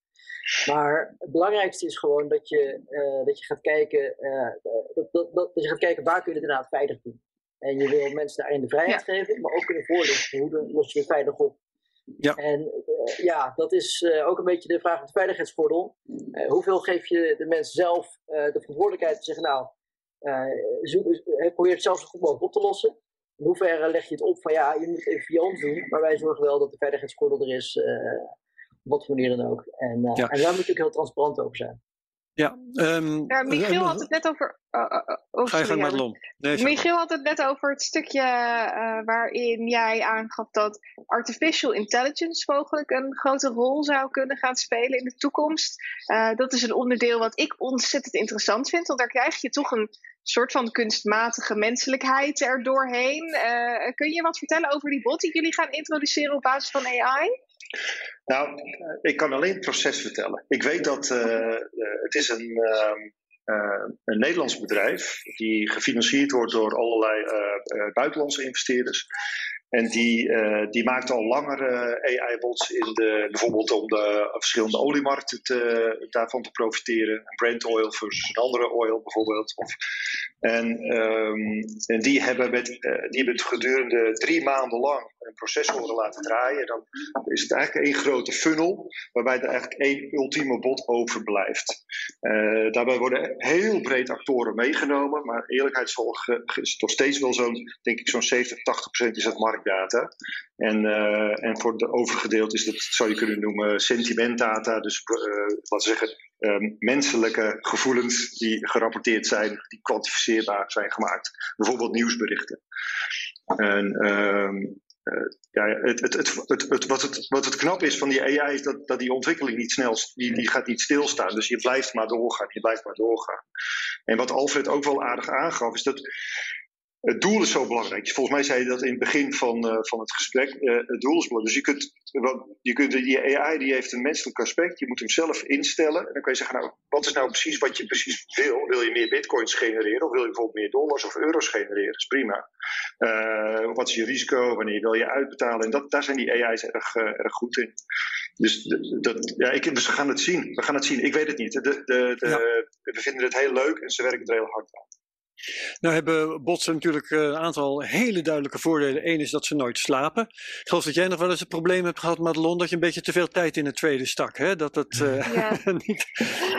Maar het belangrijkste is gewoon dat je, uh, dat je gaat kijken, dat, dat, dat, dat, je gaat kijken waar kun je het inderdaad veilig doen. En je wil mensen daarin de vrijheid geven, maar ook kunnen voorlichten. Hoe los je veilig op? Ja. En uh, ja, dat is uh, ook een beetje de vraag van de veiligheidsgordel. Uh, hoeveel geef je de mensen zelf de verantwoordelijkheid te zeggen, nou, zoek, probeer het zelf zo goed mogelijk op te lossen. In hoeverre leg je het op van ja, je moet het even via ons doen, maar wij zorgen wel dat de veiligheidsgordel er is, op wat voor manier dan ook. En, ja. en daar moet je ook heel transparant over zijn. Ja, um, ja Michiel had het net over. Uh, uh, oh, Ga je gang. Nee, Michiel had het net over het stukje uh, waarin jij aangaf dat artificial intelligence mogelijk een grote rol zou kunnen gaan spelen in de toekomst. dat is een onderdeel wat ik ontzettend interessant vind, want daar krijg je toch een soort van kunstmatige menselijkheid er doorheen. kun je wat vertellen over die bot die jullie gaan introduceren op basis van AI? Nou, ik kan alleen het proces vertellen. Ik weet dat uh, het is een, uh, een Nederlands bedrijf die gefinancierd wordt door allerlei buitenlandse investeerders. En die, die maakt al langere AI-bots in de, bijvoorbeeld om de verschillende oliemarkten te, daarvan te profiteren. Brent oil versus een andere oil bijvoorbeeld. Of, en, um, en die, hebben met, die hebben gedurende drie maanden lang een processor laten draaien. Dan is het eigenlijk één grote funnel, waarbij er eigenlijk één ultieme bot overblijft. Uh, daarbij worden heel breed actoren meegenomen, maar eerlijkheidsvolgens is het nog steeds wel zo'n, denk ik, zo'n 70, 80 procent is het marktdata. En, uh, en voor de overgedeeld is dat, zou je kunnen noemen, sentimentdata. Dus uh, laten zeggen, menselijke gevoelens die gerapporteerd zijn, die kwantificeerbaar zijn gemaakt. Bijvoorbeeld nieuwsberichten. En uh, ja, het, het, het, het, wat, het, wat het knap is van die AI is dat, dat die ontwikkeling niet snel, die, die gaat niet stilstaan. Dus je blijft maar doorgaan, je blijft maar doorgaan. En wat Alfred ook wel aardig aangaf, is dat het doel is zo belangrijk. Volgens mij zei je dat in het begin van, uh, van het gesprek. Uh, het doel is belangrijk. Dus je kunt, je kunt, die AI die heeft een menselijk aspect. Je moet hem zelf instellen. En dan kun je zeggen, nou, wat is nou precies wat je precies wil? Wil je meer bitcoins genereren? Of wil je bijvoorbeeld meer dollars of euro's genereren? Dat is prima. Uh, wat is je risico? Wanneer wil je uitbetalen? En dat, daar zijn die AI's erg, erg goed in. Dus, dat, ja, ik, dus we gaan het zien. We gaan het zien. Ik weet het niet. De, de, de, ja. We vinden het heel leuk en ze werken er heel hard aan. Nou hebben botsen natuurlijk eh, een aantal hele duidelijke voordelen. Eén is dat ze nooit slapen. Ik geloof dat jij nog wel eens een probleem hebt gehad, Madelon, dat je een beetje te veel tijd in het tweede stak. Hè? Dat het uh, ja. (laughs) niet,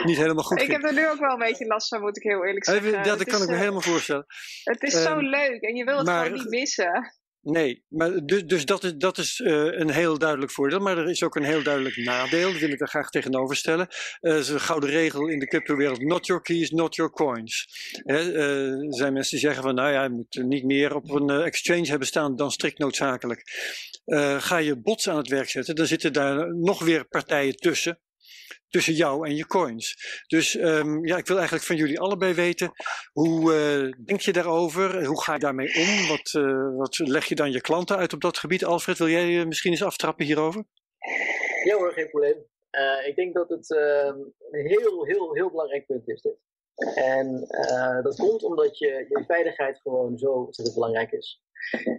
niet helemaal goed Ik heb er nu ook wel een beetje last van, moet ik heel eerlijk zeggen. Even, dat kan ik me helemaal voorstellen. Het is um, zo ehm, leuk en je wil het maar, gewoon niet missen. Nee, maar dus, dus dat is, dat is uh, een heel duidelijk voordeel. Maar er is ook een heel duidelijk nadeel. Dat wil ik er graag tegenover stellen. Uh, is een gouden regel in de cryptowereld. Not your keys, not your coins. Uh, er zijn mensen die zeggen van nou ja, je moet niet meer op een exchange hebben staan dan strikt noodzakelijk. ga je bots aan het werk zetten, dan zitten daar nog weer partijen tussen tussen jou en je coins. Dus um, ja, ik wil eigenlijk van jullie allebei weten, hoe uh, denk je daarover? Hoe ga je daarmee om? Wat, uh, wat leg je dan je klanten uit op dat gebied? Alfred, wil jij uh, misschien eens aftrappen hierover? Ja hoor, geen probleem. ik denk dat het ehm, een heel, heel, heel belangrijk punt is dit. En dat komt omdat je, je veiligheid gewoon zo ontzettend belangrijk is.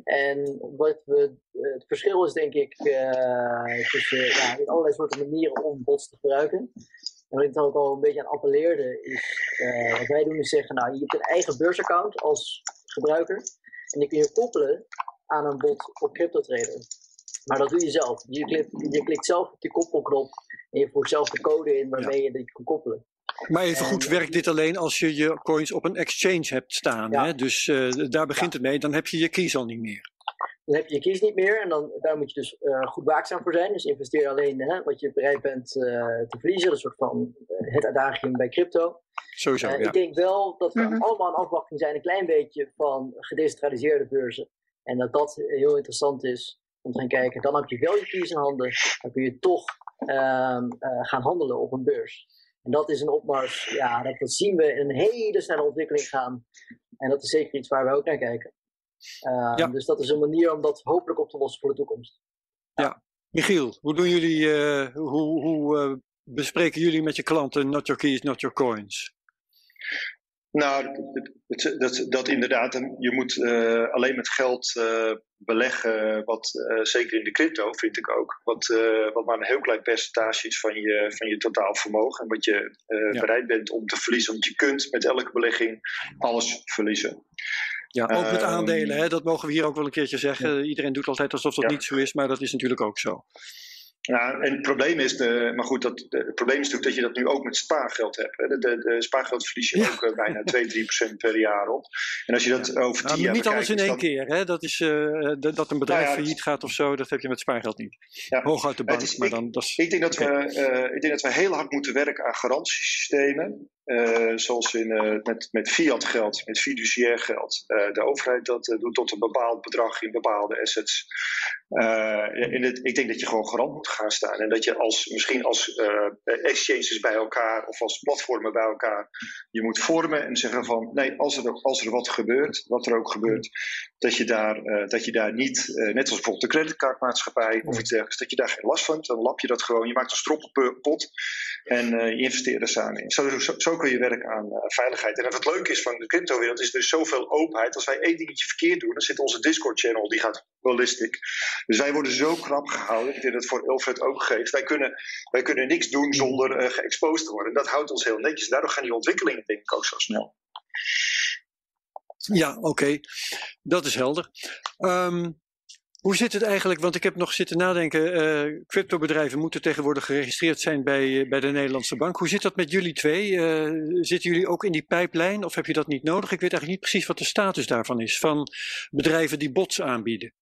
En wat we, het verschil is denk ik uh, tussen ja, allerlei soorten manieren om bots te gebruiken. En wat ik dan ook al een beetje aan appelleerde is, uh, wat wij doen is zeggen, nou je hebt een eigen beursaccount als gebruiker. En die kun je koppelen aan een bot op CryptoTrader. Maar dat doe je zelf. Je klikt, je klikt zelf op die koppelknop en je voert zelf de code in waarmee je dit kan koppelen. Maar even goed, werkt dit alleen als je je coins op een exchange hebt staan? Hè? Dus uh, daar begint het mee, dan heb je je keys al niet meer. Dan heb je je keys niet meer en dan, daar moet je dus uh, goed waakzaam voor zijn. Dus investeer alleen hè, wat je bereid bent uh, te verliezen. Een soort van het adagium bij crypto. Sowieso, ja. Ik denk wel dat we mm -hmm. allemaal een afwachting zijn, een klein beetje van gedecentraliseerde beurzen. En dat dat heel interessant is om te gaan kijken. Dan heb je wel je keys in handen, dan kun je toch ehm, gaan handelen op een beurs. En dat is een opmars, ja, dat, dat, zien we in een hele snelle ontwikkeling gaan. En dat is zeker iets waar we ook naar kijken. Uh, ja. Dus dat is een manier om dat hopelijk op te lossen voor de toekomst. Ja, ja. Michiel, hoe doen jullie, uh, hoe, hoe uh, bespreken jullie met je klanten not your keys, not your coins? Nou, dat, dat, dat inderdaad, je moet uh, alleen met geld uh, beleggen, wat uh, zeker in de crypto vind ik ook, wat, wat maar een heel klein percentage is van je, van je totaal vermogen en wat je ja. bereid bent om te verliezen. Want je kunt met elke belegging alles verliezen. Ja, ook met Ehm, aandelen, hè, dat mogen we hier ook wel een keertje zeggen. Iedereen doet altijd alsof dat Ja. niet zo is, maar dat is natuurlijk ook zo. Ja, en het probleem is, de, maar goed, dat, de, het probleem is natuurlijk dat je dat nu ook met spaargeld hebt. Hè. De, de, de spaargeld verlies je Ja. ook eh, bijna 2, 3 procent per jaar op. En als je dat over Ja, tien maar jaar niet alles in één dan- keer. Hè? Dat, is, eh, dat een bedrijf Nou ja, failliet gaat of zo, dat heb je met spaargeld niet. Ja. Hoog uit de bank, is- maar ik- dan... Dat is, Ik denk, dat we, eh, ik denk dat we heel hard moeten werken aan garantiesystemen. Eh, zoals in, eh, met, met fiat geld, met fiduciair geld. Eh, de overheid dat doet tot een bepaald bedrag in bepaalde assets. In het, ik denk dat je gewoon garant moet gaan staan. En dat je als, misschien als exchanges bij elkaar of als platformen bij elkaar je moet vormen en zeggen van nee, als er, als er wat gebeurt, wat er ook gebeurt, dat je daar, dat je daar niet, net als bijvoorbeeld de creditcardmaatschappij of iets dergelijks, dat je daar geen last van hebt. Dan lap je dat gewoon. Je maakt een stroppenpot en je investeert er samen in. Zo, zo, zo je werken aan eh, veiligheid. En wat het leuke is van de cryptowereld is dus zoveel openheid. Als wij één dingetje verkeerd doen, dan zit onze Discord-channel, die gaat ballistic. Dus wij worden zo krap gehouden. Ik denk dat voor Alfred ook geeft. Wij kunnen, wij kunnen niks doen zonder eh geëxposed te worden. En dat houdt ons heel netjes. Daardoor gaan die ontwikkelingen denk ik ook zo snel. Ja, oké. Dat is helder. Ehm, hoe zit het eigenlijk? Want ik heb nog zitten nadenken. eh cryptobedrijven moeten tegenwoordig geregistreerd zijn bij, eh, bij de Nederlandse Bank. Hoe zit dat met jullie twee? Eh, zitten jullie ook in die pijplijn of heb je dat niet nodig? Ik weet eigenlijk niet precies wat de status daarvan is. Van bedrijven die bots aanbieden.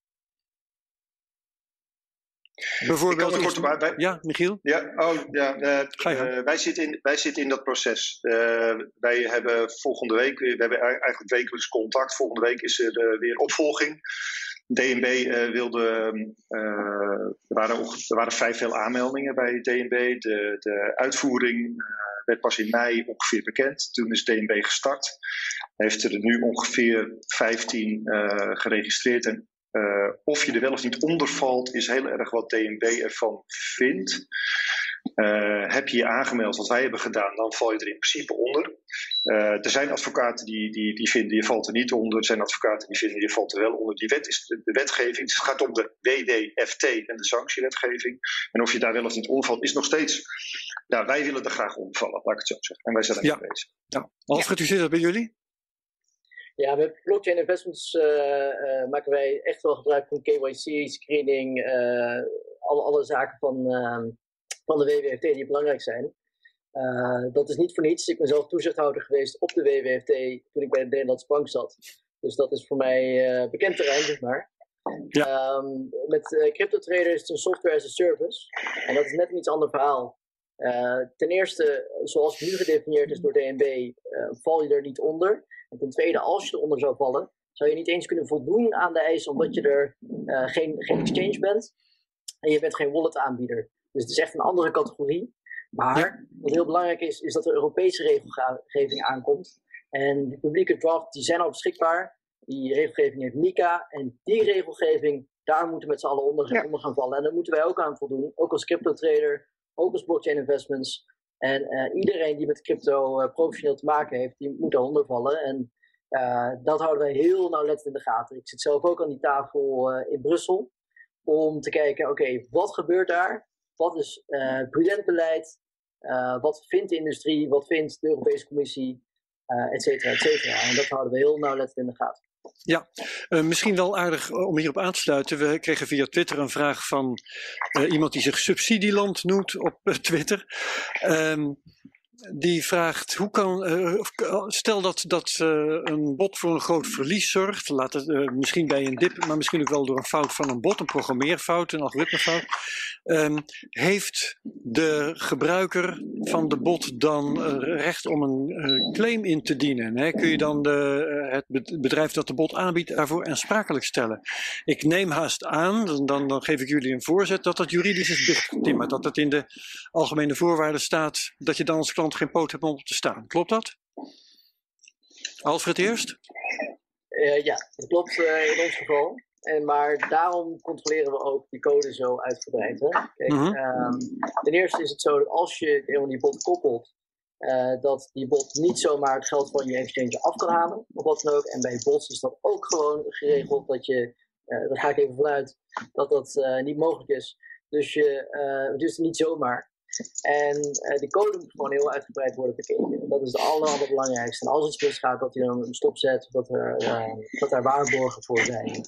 Ik Bijvoorbeeld. kan kort op uit. Wij- Ja, Michiel? Ja, oh, ja wij, zitten in, wij zitten in dat proces. Eh, wij hebben volgende week, we hebben eigenlijk wekelijks contact. Volgende week is er weer opvolging. DNB eh, wilde, eh, er, waren, er waren vrij veel aanmeldingen bij DNB. De, de uitvoering eh, werd pas in mei ongeveer bekend. Toen is DNB gestart. Heeft er nu ongeveer 15 eh, geregistreerd. En eh, of je er wel of niet onder valt, is heel erg wat DNB ervan vindt. Eh, heb je je aangemeld, wat wij hebben gedaan, dan val je er in principe onder. Eh, er zijn advocaten die, die, die vinden je valt er niet onder. Er zijn advocaten die vinden je valt er wel onder. Die wet is de, de wetgeving. Het gaat om de WDFT en de sanctiewetgeving. En of je daar wel of niet onder valt, is nog steeds. Nou, wij willen er graag onder vallen, laat ik het zo zeggen. En wij zijn Ja. ermee bezig. Ja. Alfred, hoe zit dat bij jullie? Ja, met blockchain investments eh, eh, maken wij echt wel gebruik van KYC, screening, eh, alle, alle zaken van, ehm, van de WWFT die belangrijk zijn. Dat is niet voor niets. Ik ben zelf toezichthouder geweest op de WWFT toen ik bij de Nederlandse Bank zat. Dus dat is voor mij bekend terrein, zeg maar. Ja. Ehm, met eh, crypto is het een software as a service. En dat is net een iets ander verhaal. Eh, ten eerste, zoals het nu gedefinieerd is door DNB, eh, val je er niet onder. En ten tweede, als je eronder zou vallen, zou je niet eens kunnen voldoen aan de eisen omdat je er eh, geen, geen exchange bent. En je bent geen wallet aanbieder. Dus het is echt een andere categorie. Maar wat heel belangrijk is, is dat er Europese regelgeving aankomt. En de publieke draft, die zijn al beschikbaar. Die regelgeving heeft MICA. En die regelgeving, daar moeten we met z'n allen onder, Ja. onder gaan vallen. En daar moeten wij ook aan voldoen. Ook als crypto trader, ook blockchain investments. En eh, iedereen die met crypto eh, professioneel te maken heeft, die moet daaronder vallen. En eh, dat houden wij heel nauwlettend in de gaten. Ik zit zelf ook aan die tafel in Brussel. Om te kijken, oké, wat gebeurt daar? Wat is eh prudent beleid? Wat vindt de industrie? Wat vindt de Europese Commissie? eh et cetera, et cetera. En dat houden we heel nauwlettend in de gaten. Eh, misschien wel aardig eh, om hierop aan te sluiten. We kregen via Twitter een vraag van eh, iemand die zich subsidieland noemt op Twitter. Ehm, die vraagt, hoe kan, eh, stel dat, dat eh, een bot voor een groot verlies zorgt, laat het, eh, misschien bij een dip, maar misschien ook wel door een fout van een bot, een programmeerfout, een algoritmefout. Ehm, heeft de gebruiker van de bot dan recht om een claim in te dienen? Hè? Kun je dan de, het bed- bedrijf dat de bot aanbiedt daarvoor aansprakelijk stellen? Ik neem haast aan, dan, dan, geef ik jullie een voorzet, dat dat juridisch is dichtgetimmerd. Dat het in de algemene voorwaarden staat dat je dan als klant geen poot hebt om op te staan. Klopt dat? Alfred eerst? Eh, ja, dat klopt eh, in ons geval. En, maar daarom controleren we ook die code zo uitgebreid. Hè? Kijk, Mhm. ehm, ten eerste is het zo dat als je helemaal die bot koppelt, eh, dat die bot niet zomaar het geld van je exchange af kan halen, of wat dan ook. En bij bots is dat ook gewoon geregeld dat je, daar ga ik even vanuit, dat dat niet mogelijk is. Dus je, dus niet zomaar. En uh, die code moet gewoon heel uitgebreid worden bekeken. Dat is het aller, allerbelangrijkste. En als iets misgaat, dat hij dan een stop zet, dat er, uh, dat er waarborgen voor zijn.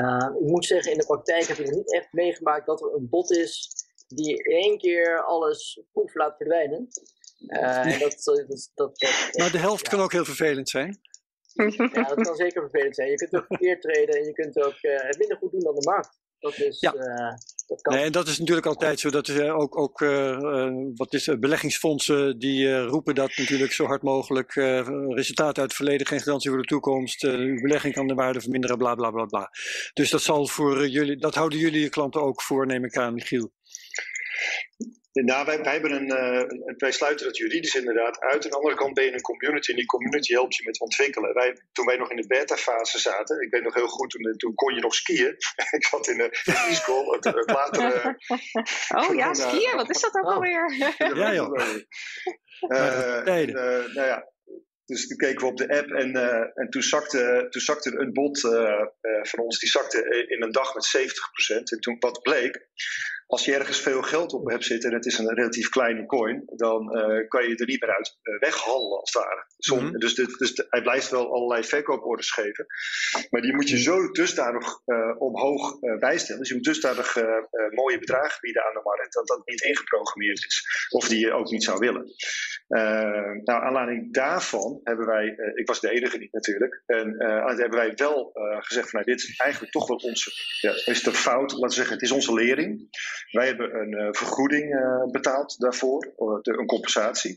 Uh, ik moet zeggen, in de praktijk heb ik nog niet echt meegemaakt dat er een bot is die in één keer alles poef laat verdwijnen. Uh, dat, dat, dat, maar de helft kan ook heel vervelend zijn. (laughs) Ja, dat kan zeker vervelend zijn. Je kunt ook verkeerd treden en je kunt ook uh, het minder goed doen dan de markt. Dat is, ja. Nee, en dat is natuurlijk altijd zo. Dat is ook, ook wat is, beleggingsfondsen die roepen dat natuurlijk zo hard mogelijk. resultaten uit het verleden, geen garantie voor de toekomst. uw belegging kan de waarde verminderen, bla bla bla bla. Dus dat zal voor jullie, dat houden jullie klanten ook voor, neem ik aan, Michiel. Nou, wij, wij, hebben een, uh, wij sluiten dat juridisch inderdaad uit. Aan de andere kant ben je een community en die community helpt je met ontwikkelen. Wij, toen wij nog in de beta-fase zaten, ik weet nog heel goed, toen, toen kon je nog skiën. (laughs) ik zat in de e-school, het, het later... (laughs) oh ja, (laughs) skiën, wat is dat ook oh. alweer? ja joh. Uh, nou ja, dus toen keken we op de app en, uh, en toen, zakte, toen zakte een bot uh, uh, van ons, die zakte in een dag met 70%. En toen wat bleek, als je ergens veel geld op hebt zitten en het is een relatief kleine coin, dan kan je er niet meer uit weghandelen als het ware. Som, mm Dus, dus hij blijft wel allerlei verkooporders geven, maar die moet je zo dusdanig omhoog bijstellen. Dus je moet dusdanig mooie bedragen bieden aan de markt dat dat niet ingeprogrammeerd is. Of die je ook niet zou willen. nou, aanleiding daarvan hebben wij, uh, ik was de enige niet natuurlijk, en uh, hebben wij wel uh, gezegd van nou, dit is eigenlijk toch wel onze, ja, is de fout, laten we zeggen, het is onze lering. Wij hebben een vergoeding betaald daarvoor, een compensatie.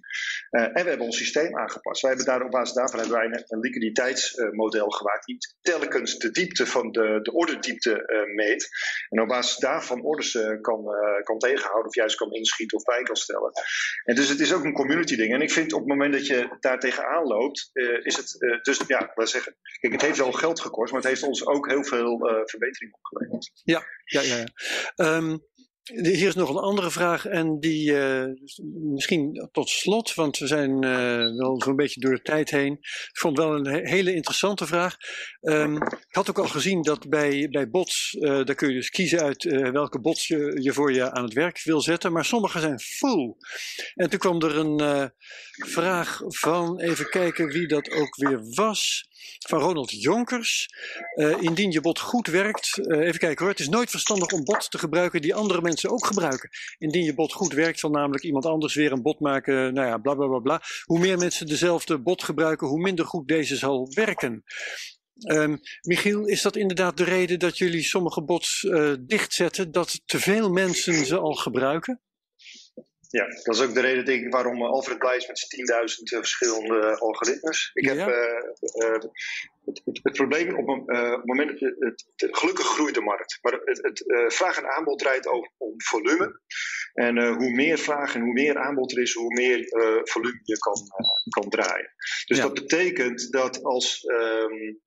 en we hebben ons systeem aangepast. Wij hebben daar, op basis daarvan hebben wij een, liquiditeitsmodel gemaakt die telkens de diepte van de, de orderdiepte meet. En op basis daarvan orders kan, kan tegenhouden of juist kan inschieten of bij kan stellen. En dus het is ook een community ding. En ik vind op het moment dat je daar tegenaan loopt, is het dus ja, we zeggen, kijk, het heeft wel geld gekost, maar het heeft ons ook heel veel verbetering opgeleverd. Ja, ja, ja. ja. Um, hier is nog een andere vraag en die uh, misschien tot slot, want we zijn uh, wel zo'n beetje door de tijd heen. Ik vond wel een hele interessante vraag. Um, ik had ook al gezien dat bij, bij bots, uh, daar kun je dus kiezen uit welke bots je, je voor je aan het werk wil zetten, maar sommige zijn full. En toen kwam er een vraag van, even kijken wie dat ook weer was van Ronald Jonkers. Uh, indien je bot goed werkt, uh, even kijken hoor, het is nooit verstandig om bot te gebruiken die andere mensen ook gebruiken. Indien je bot goed werkt, zal namelijk iemand anders weer een bot maken, nou ja, bla bla bla bla. Hoe meer mensen dezelfde bot gebruiken, hoe minder goed deze zal werken. Um, Michiel, is dat inderdaad de reden dat jullie sommige bots uh, dichtzetten, dat te veel mensen ze al gebruiken? Ja, dat is ook de reden denk ik waarom eh, Alfred blij is met 10.000 eh, verschillende algoritmes. Ik heb, ja. het, het, het, probleem op, op het moment dat het, het, gelukkig groeit de markt, maar het, het vraag en aanbod draait over om volume. En hoe meer vraag en hoe meer aanbod er is, hoe meer volume je kan, kan draaien. Dus ja. dat betekent dat als um,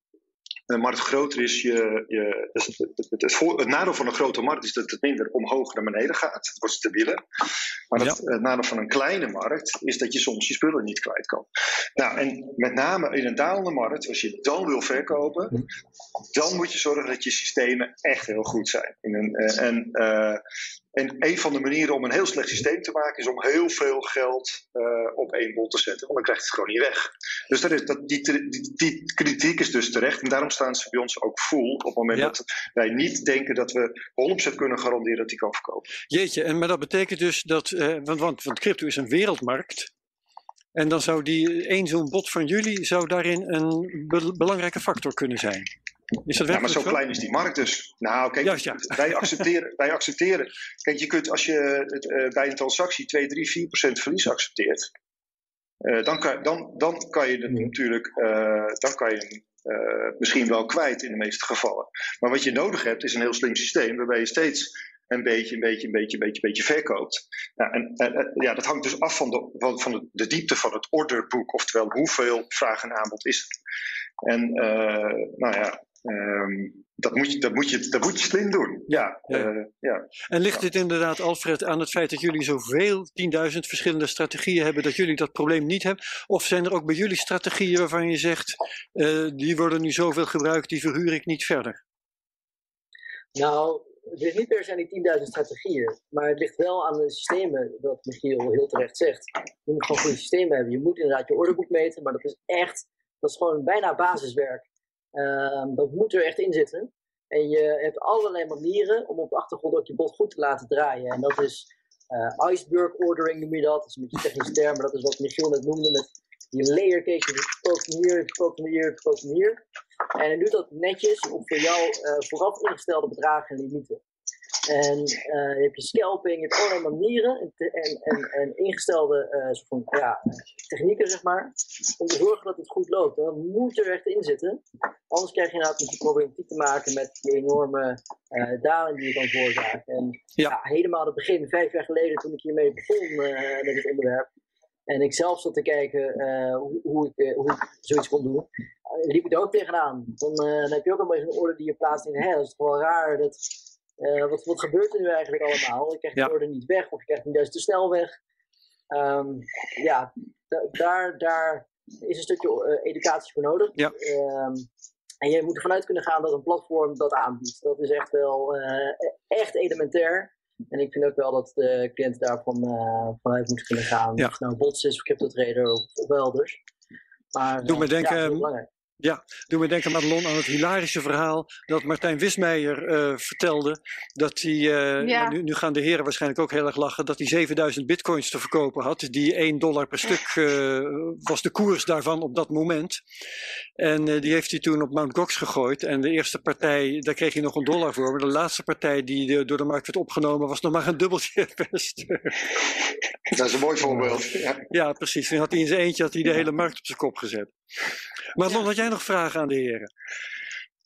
de markt groter is, je, je, dus het, het, het, het, nadeel van een grote markt is dat het minder omhoog naar beneden gaat. Het wordt stabieler. Maar ja. het, nadeel van een kleine markt is dat je soms je spullen niet kwijt kan. Nou, en met name in een dalende markt, als je dan wil verkopen, dan moet je zorgen dat je systemen echt heel goed zijn. In een, en uh, en een van de manieren om een heel slecht systeem te maken is om heel veel geld uh, op één bol te zetten. Want dan krijg je het gewoon niet weg. Dus dat is, dat, die, die, die, kritiek is dus terecht. En daarom staan ze bij ons ook full op het moment ja. dat wij niet denken dat we 100% kunnen garanderen dat die kan verkopen. Jeetje, en maar dat betekent dus dat, uh, want, want, want crypto is een wereldmarkt. En dan zou die één zo'n bot van jullie zou daarin een be belangrijke factor kunnen zijn. Is dat ja, maar zo, klein is die markt dus. Nou, kijk, ja. (laughs) wij, accepteren, wij accepteren. Kijk, je kunt als je uh, bij een transactie 2, 3, 4 procent verlies accepteert, uh, dan, kan, dan, dan kan je het natuurlijk uh, dan kan je misschien wel kwijt in de meeste gevallen. Maar wat je nodig hebt is een heel slim systeem waarbij je steeds een beetje, een beetje, een beetje, een beetje, een beetje verkoopt. Nou, en, en, ja, dat hangt dus af van, de, van, van de, diepte van het orderboek, oftewel hoeveel vraag en aanbod is het. En nou ja, Um, dat, moet je, dat, moet je, dat moet je slim doen. Ja, ja. Uh, ja. En ligt dit inderdaad, Alfred, aan het feit dat jullie zoveel, 10.000 verschillende strategieën hebben, dat jullie dat probleem niet hebben? Of zijn er ook bij jullie strategieën waarvan je zegt, uh, die worden nu zoveel gebruikt, die verhuur ik niet verder? Nou, het ligt niet per se aan die 10.000 strategieën, maar het ligt wel aan de systemen, wat Michiel heel terecht zegt. Je moet gewoon goede systemen hebben. Je moet inderdaad je orderboek meten, maar dat is echt, dat is gewoon bijna basiswerk. Ehm, dat moet er echt in zitten. En je hebt allerlei manieren om op de achtergrond ook je bot goed te laten draaien. En dat is uh, iceberg ordering noem je dat. Dat is een beetje een technische term, maar dat is wat Michiel net noemde met die layer cake. Je verkoopt hem hier, je verkoopt hem hier, je verkoopt hem hier. En hij doet dat netjes op voor jou uh, vooraf ingestelde bedragen en limieten. En uh, je hebt je scalping, je hebt allerlei manieren en, en, en, ingestelde uh, soort van, ja, technieken, zeg maar, om te zorgen dat het goed loopt. En dat moet er echt in zitten. Anders krijg je inderdaad met je problematiek te maken met die enorme uh, dalen die je kan veroorzaken. En ja. ja. helemaal het begin, vijf jaar geleden, toen ik hiermee begon met dit onderwerp, en ik zelf zat te kijken hoe, hoe, ik, hoe ik zoiets kon doen, liep ik er ook tegenaan. Dan, dan heb je ook een beetje een orde die je plaatst in, hé, dat is toch wel raar dat uh, wat, wat gebeurt er nu eigenlijk allemaal? Ik krijg de order niet weg of je krijgt hem juist te snel weg. Um, ja, daar, daar is een stukje uh, educatie voor nodig. Ja. Um, en je moet ervan uit kunnen gaan dat een platform dat aanbiedt. Dat is echt wel uh, echt elementair. En ik vind ook wel dat de cliënten daarvan vanuit moeten kunnen gaan. Ja. Of het nou bots is, of CryptoTrader of, of elders. Maar, Doe me denken, ja. Ja, doe me denken, Madelon, aan het hilarische verhaal dat Martijn Wismeijer uh, vertelde. Dat hij, uh, Ja. nu, nu gaan de heren waarschijnlijk ook heel erg lachen, dat hij 7000 bitcoins te verkopen had. Die 1 dollar per stuk uh, was de koers daarvan op dat moment. En uh, die heeft hij toen op Mt. Gox gegooid. En de eerste partij, daar kreeg hij nog een dollar voor. Maar de laatste partij die de, door de markt werd opgenomen, was nog maar een dubbeltje (laughs) per stuk. Dat is een mooi voorbeeld. Ja, Ja, precies. Toen had hij in zijn eentje had hij de hele markt op zijn kop gezet. Madelon, had jij nog vragen aan de heren?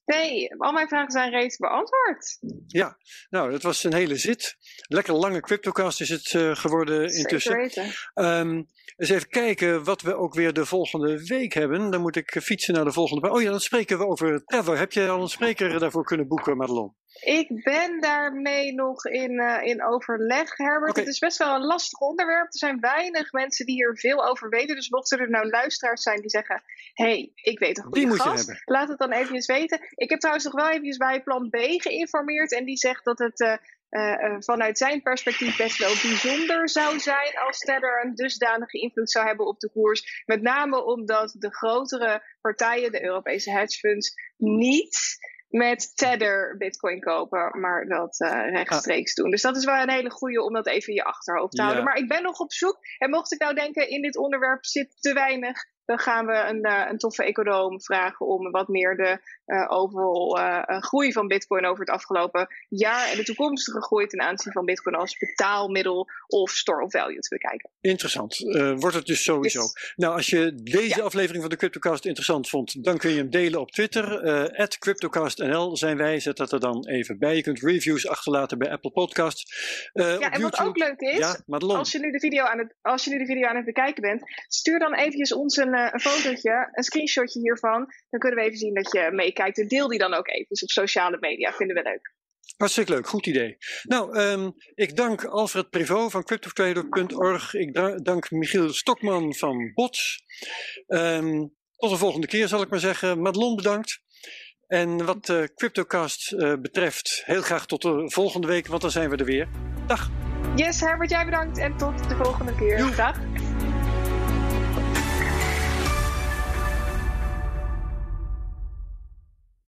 Nee, al mijn vragen zijn reeds beantwoord. Ja, nou, dat was een hele zit. Lekker lange CryptoCast is het uh, geworden intussen. Zeker weten. Um, eens even kijken wat we ook weer de volgende week hebben. Dan moet ik fietsen naar de volgende. Oh ja, dan spreken we over Trevor. Heb je al een spreker daarvoor kunnen boeken, Madelon? Ik ben daarmee nog in, uh, in overleg, Herbert. Het is best wel een lastig onderwerp. Er zijn weinig mensen die hier veel over weten. Dus mochten er nou luisteraars zijn die zeggen... hé, hey, ik weet een Die goede gast. hebben. Laat het dan eventjes weten. Ik heb trouwens nog wel eventjes bij plan B geïnformeerd. En die zegt dat het... eh, eh, eh, vanuit zijn perspectief best wel bijzonder zou zijn als Tether een dusdanige invloed zou hebben op de koers. Met name omdat de grotere partijen, de Europese hedge funds, niet met Tether bitcoin kopen, maar dat uh, rechtstreeks doen. Dus dat is wel een hele goede om dat even in je achterhoofd te Ja. houden. Maar ik ben nog op zoek. En mocht ik nou denken, in dit onderwerp zit te weinig, dan gaan we een, uh, een toffe econoom vragen om wat meer de uh, overal uh, groei van Bitcoin over het afgelopen jaar en de toekomstige groei ten aanzien van Bitcoin als betaalmiddel of store of value te bekijken. Interessant. Wordt het dus sowieso. Yes. Nou, als je deze ja. aflevering van de CryptoCast interessant vond, dan kun je hem delen op Twitter. CryptoCastNL zijn wij. Zet dat er dan even bij. Je kunt reviews achterlaten bij Apple Podcasts. Ja, en wat ook leuk is, ja, als, je nu de video aan het, als je nu de video aan het bekijken bent, stuur dan eventjes ons een, een fotootje, een screenshotje hiervan. Dan kunnen we even zien dat je meekijkt. En deel die dan ook eventjes op sociale media. Vinden we leuk. Hartstikke leuk, goed idee. Nou, um, ik dank Alfred Prevot van CryptoTrader.org. Ik dank Michiel Stokman van Bots. Um, tot de volgende keer zal ik maar zeggen. Madelon bedankt. En wat uh, CryptoCast uh, betreft, heel graag tot de volgende week, want dan zijn we er weer. Dag. Yes, Herbert, jij bedankt en tot de volgende keer. Dag.